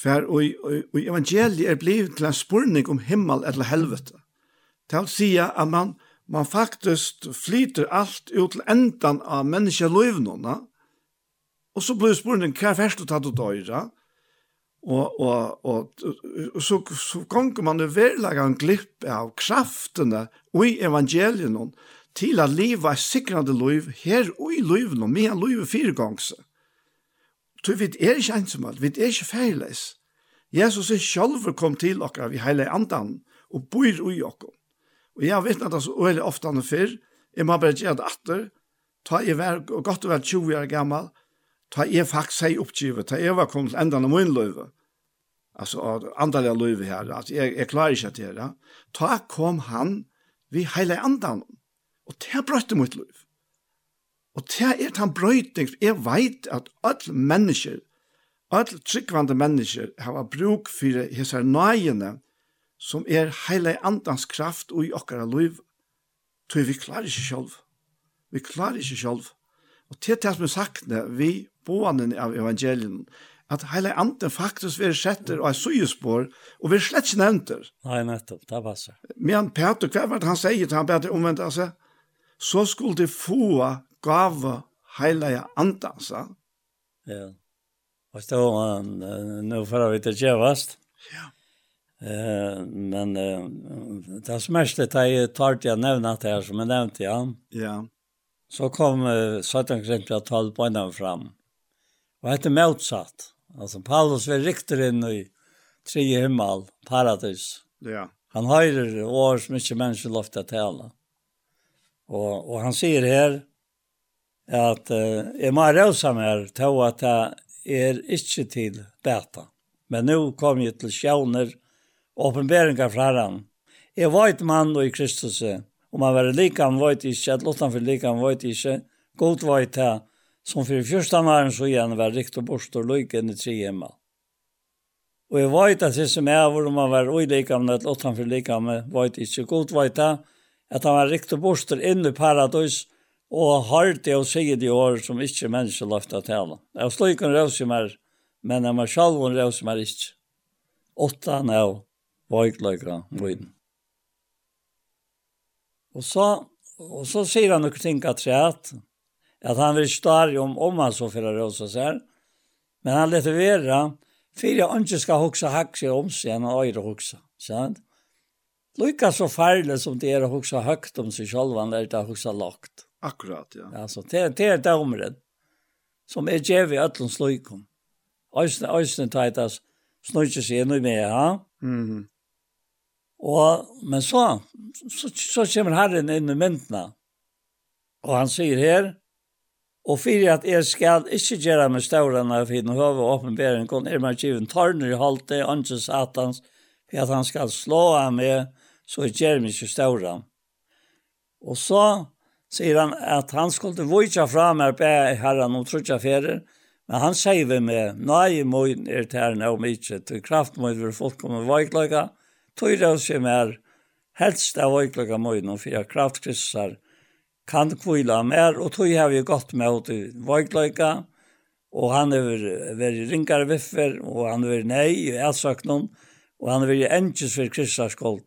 hver, og, og, og evangeliet er blivet til en spurning om himmel eller helvete til å si at man, man faktisk flyter alt ut til endan av menneskeløyvnene, og så blir spørningen hva er først du tatt ut døyre, og, og, og, og så, så ganger man jo verlegger en glipp av kraftene og i evangelien til at leve et sikrande liv her og i livet, og med fire ganger. Så vi er ikke ensomme, vi er ikke feilles. Jesus er selv kom til dere, vi hele andan, og bor i dere. Og jeg har vittnet det så veldig ofte enn før. Jeg må bare gjøre det atter. Ta jeg var godt og vel 20 år gammel. Ta jeg faktisk seg oppgivet. Ta jeg var kommet til enden av min løyve. Altså, andre løyve her. Altså, jeg, jeg klarer ikke til det. Ta kom han vi hele andan. Og det brøtte mot løyve. Og det er han brøyting. Jeg vet at alle mennesker, alle tryggvande mennesker, har bruk for hese nøyene, som er heile andans kraft og i okkara liv, tror vi klarer ikke sjálf. Vi klarer ikke sjálf. Og til det som er sagt vi boende av evangelien, at heile anden faktisk vil setter og er sujespår, og vi er slett ikke nevnter. Nei, nettopp, det var så. Men Peter, hva var det han sier til han bedre omvendt, altså, så skulle de få gava heile anden, sa. Ja. Og så, han, nå får vi til kjevast. Ja. Eh, men eh, det som mest det jeg tar til å nevne det her som jeg nevnte, ja. Ja. Så kom uh, 17 kring 12 på fram. Og det er motsatt. Altså, Paulus vil riktigt inn i tre himmel, paradis. Ja. Han höjer år som ikke mennesker lov til å tale. Og, og han sier her at uh, jeg må røse meg til at jeg er ikke til beta. Men nå kom jeg til sjåner och åpenberingar fra han. Jeg veit mann og i Kristus, og man var lika han veit ikke, at lottan for lika han veit ikke, god veit det, som for første maren så igjen var rikt og bort og lyk enn i tre hjemme. Og jeg veit at det som er hvor man var ulike om at lottan for lika han veit ikke, god veit det, at han var rikt og borst inn i paradis, og hardt det å si de år som ikke mennesker løfta til. Jeg slår ikke en røvsummer, men jeg må sjálf en røvsummer ikkje. Åtta nå veikløyga viden. Og så, og så sier han noen ting at at, at han vil stare om om han så fyrir rosa sær, men han leter være, for jeg ikke skal hoksa hakse om seg enn å øyre hoksa, sant? Lykka så farlig som det er å hoksa høgt om seg selv, han er det å hoksa lagt. Akkurat, ja. Altså, det, det er det området som er djev i øtlens lykken. Øysene, øysene tar etter snøyke seg inn i meg, ja? Mm. Og, men så, så, så kommer Herren inn i myndene, og han sier her, og fyrir at jeg skal ikke gjøre med stårene av henne høve og åpenbering, kun er meg givet tørner i halte, ikke satans, for at han skal slå av med, så gjør meg ikke stårene. Og så sier han at han skulle vise fra meg på herren og trutja ferer, men han sier vi med, nei, møyen er tærne om ikke, til kraft møyen vil folk komme veikløyga, tøyra sem er helst av øyklokka møyden og jeg kraftkristar kan kvila mer, og tøy har vi gått med åt i og han er vært ringare viffer, og han er vært nei i ætsøknum, og han er vært enkjens for kristserskold.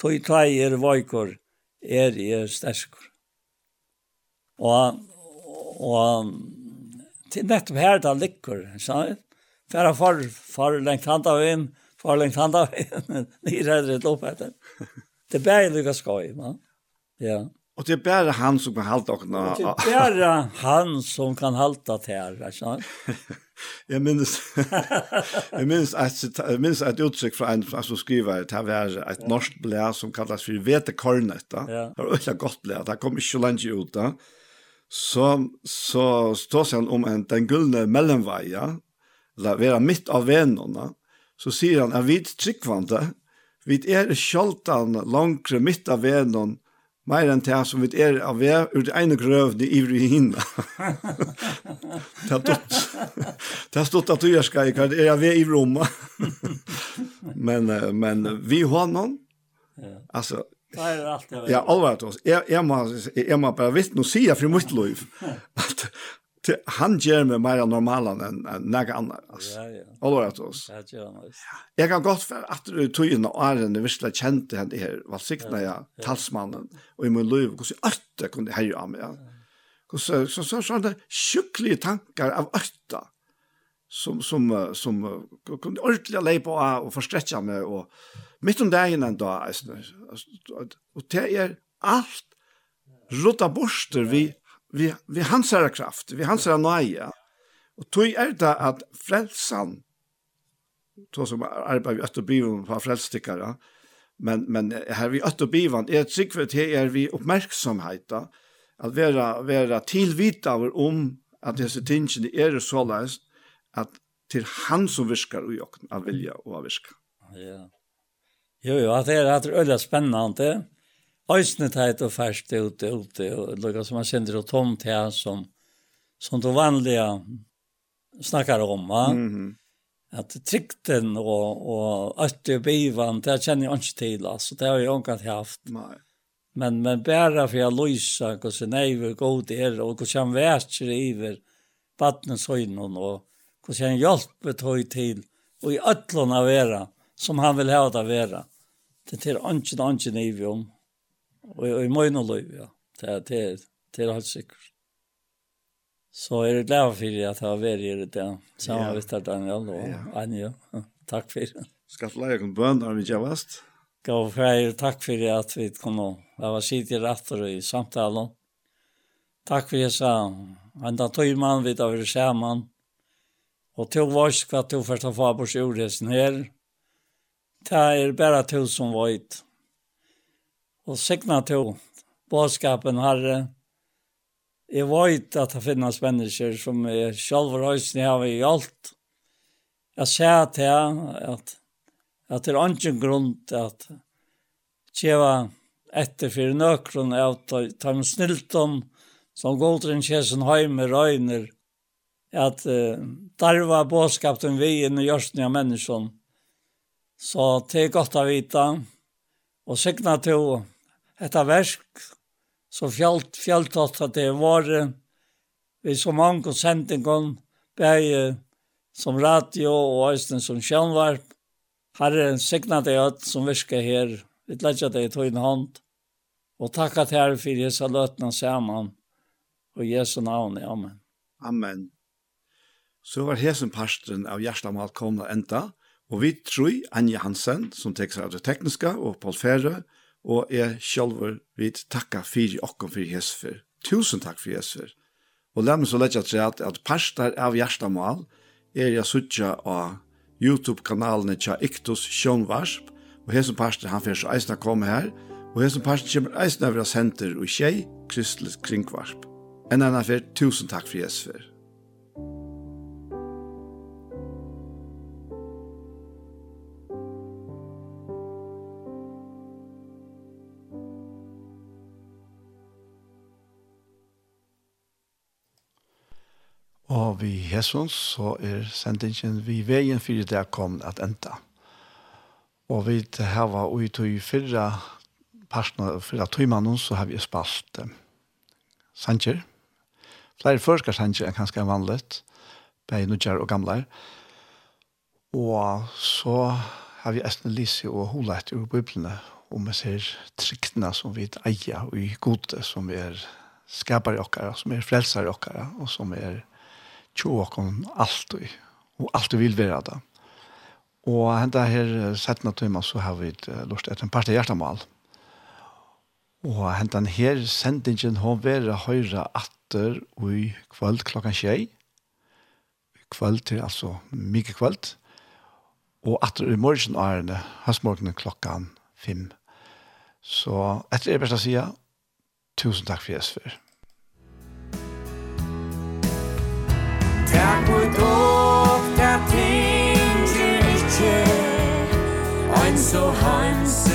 Tøy tøy er vøykor, er er sterskor. Og, og til nettopp her da ligger, sa jeg, for for, lengt handa av inn, kvar längs handa men ni räddade ett lopp efter. Det bär lika skoj, va? Ja. Och det är bara han som kan halta och. Det är bara han som kan halta det här, va? Jag minns jag minns att jag minns att uttryck från en som skriver att det var ett norskt blä som kallas för vetekornet Ja. Det var ett gott blä. Det kom inte långt ut Da. Så så står han om en den gullne gyllene Ja. Det var mitt av vänorna så sier han at vi tryggvande, vi er sjoltan langre midt av venon, mer enn det som vi er av ved, ur det ene grøvne i ivrig hinna. det har stått, det har stått at du gjør skal, det er av ved i Roma. men, men vi har noen, altså, Det er alt alltid. Ja, allvar oss. jeg, jag måste jag måste bara visst nu se för mitt liv. Att han gjør meg mer normal enn en, noe annet. Altså. Ja, ja. Og lov oss. Ja, ja, ja. Jeg kan godt være at du tog inn og er en virkelig kjente henne her, valgsiktene ja, ja. talsmannen, og i min liv, hvordan øtte kunne herre av meg. Ja. Hvordan, så, så, så, sånne sjukkelige tanker av øtte, som, som, som uh, kunne ordentlig leie på av og forstrekke meg, og midt om dagen en dag, og det er alt rutta borster vi vi, vi hansara kraft, vi hansara nøye. Og tog er det at frelsan, to som arbeider vi øtt og på frelstikkere, men, men her vi øtt og bivan, er tryggvet her er vi oppmerksomhet, at vera, vera tilvita om at disse tingene er så løst, at til han som virkar og jokken av vilja og av virka. Ja. Jo, jo, at det er, at det er øyla spennende, Øysene teit og færskt ute, ute, og lukka som man kjenner og tomt her, som, som du vanlige snakkar om, va? Mm -hmm. At trikten og, og øtte og bivan, det kjenner jeg ikke til, altså, det har jeg ikke haft. Nei. Men, men bare for jeg løysa, hvordan jeg er god er, og hvordan jeg vært iver vattnens høynen, og hvordan jeg hjelper tog til, og i øtlån av vera, som han vil ha det vera. Det er ikke noe ikke om. Og i møyne løy, ja. Det, det, det er helt sikkert. Så er det glad for at jeg har vært i det, ja. Sammen med Daniel og ja. Anja. Takk for det. Skal du lage en bønn når vi ikke har vært? Gav freir, takk for at vi kom nå. Jeg var sitt i rettere i samtalen. Takk for jeg sa, han. enda tog man vidt av det sammen. Og tog vars hva tog først og fabors jordhesen her. Det er bare tog som vøyt og signa til båtskapen herre. Jeg vet at det finnes mennesker som er selv røysene har i alt. Jeg ser til at, at det er ikke grunn til at kjeva etter for nøkron av Tom Snilton som godren kjesen heime røyner at uh, der var bådskapen vi inn i gjørsten av mennesken. Så det er godt å vite og signa til Etta versk, så fjalt fjalt at det var vi så mange sendingen, bei som radio og æsten som sjønvarp. Herre signa deg at som virker her, vi letja deg i tøyne hånd, og takka at her for Jesu løtene saman, og Jesu navn, amen. Amen. Så var hesen parstren av Gjerstamal komna enda, og vi tror Anja Hansen, som tekst av det tekniske, og Paul Fære, og jeg sjølver vil takka fyrir okkom for hesfer. Tusen takk for hesfer. Og la meg så letja til at, at parstar av hjertamal er jeg suttja av YouTube-kanalen tja Iktus Sjønvarsp, og hesen parstar han fyrir så eisna komme her, og hesen parstar kommer eisna av henter og tjei Kristelig Kringvarsp. En annan fyrir tusen takk for hesfer. Og vi hessons så er sendingen vi veien for det kom at enda. Og vi hava ui tog fyrra parten fyrra tøymannen så har vi spalt eh, sanger. Flere førska sanger enn kanskje vanligt, bare nødgjør og gamle. Og så har vi Esne Lise og Holet ur Biblene, og vi ser tryktene som vi eier og i gode, som er skapare okkara, som er frelsare okkara, og som er tjåkon alltid, og alltid vil være det. Og henta her settene tøyma så har vi lort etter en part av hjertemål. Og henta her sendingen har vært høyre atter i kvöld klokkan tjei. Kvöld til altså mye kvöld. Og atter i morgen er det høstmorgen klokkan fem. Så etter det beste si, tusen takk for Jesper. so hands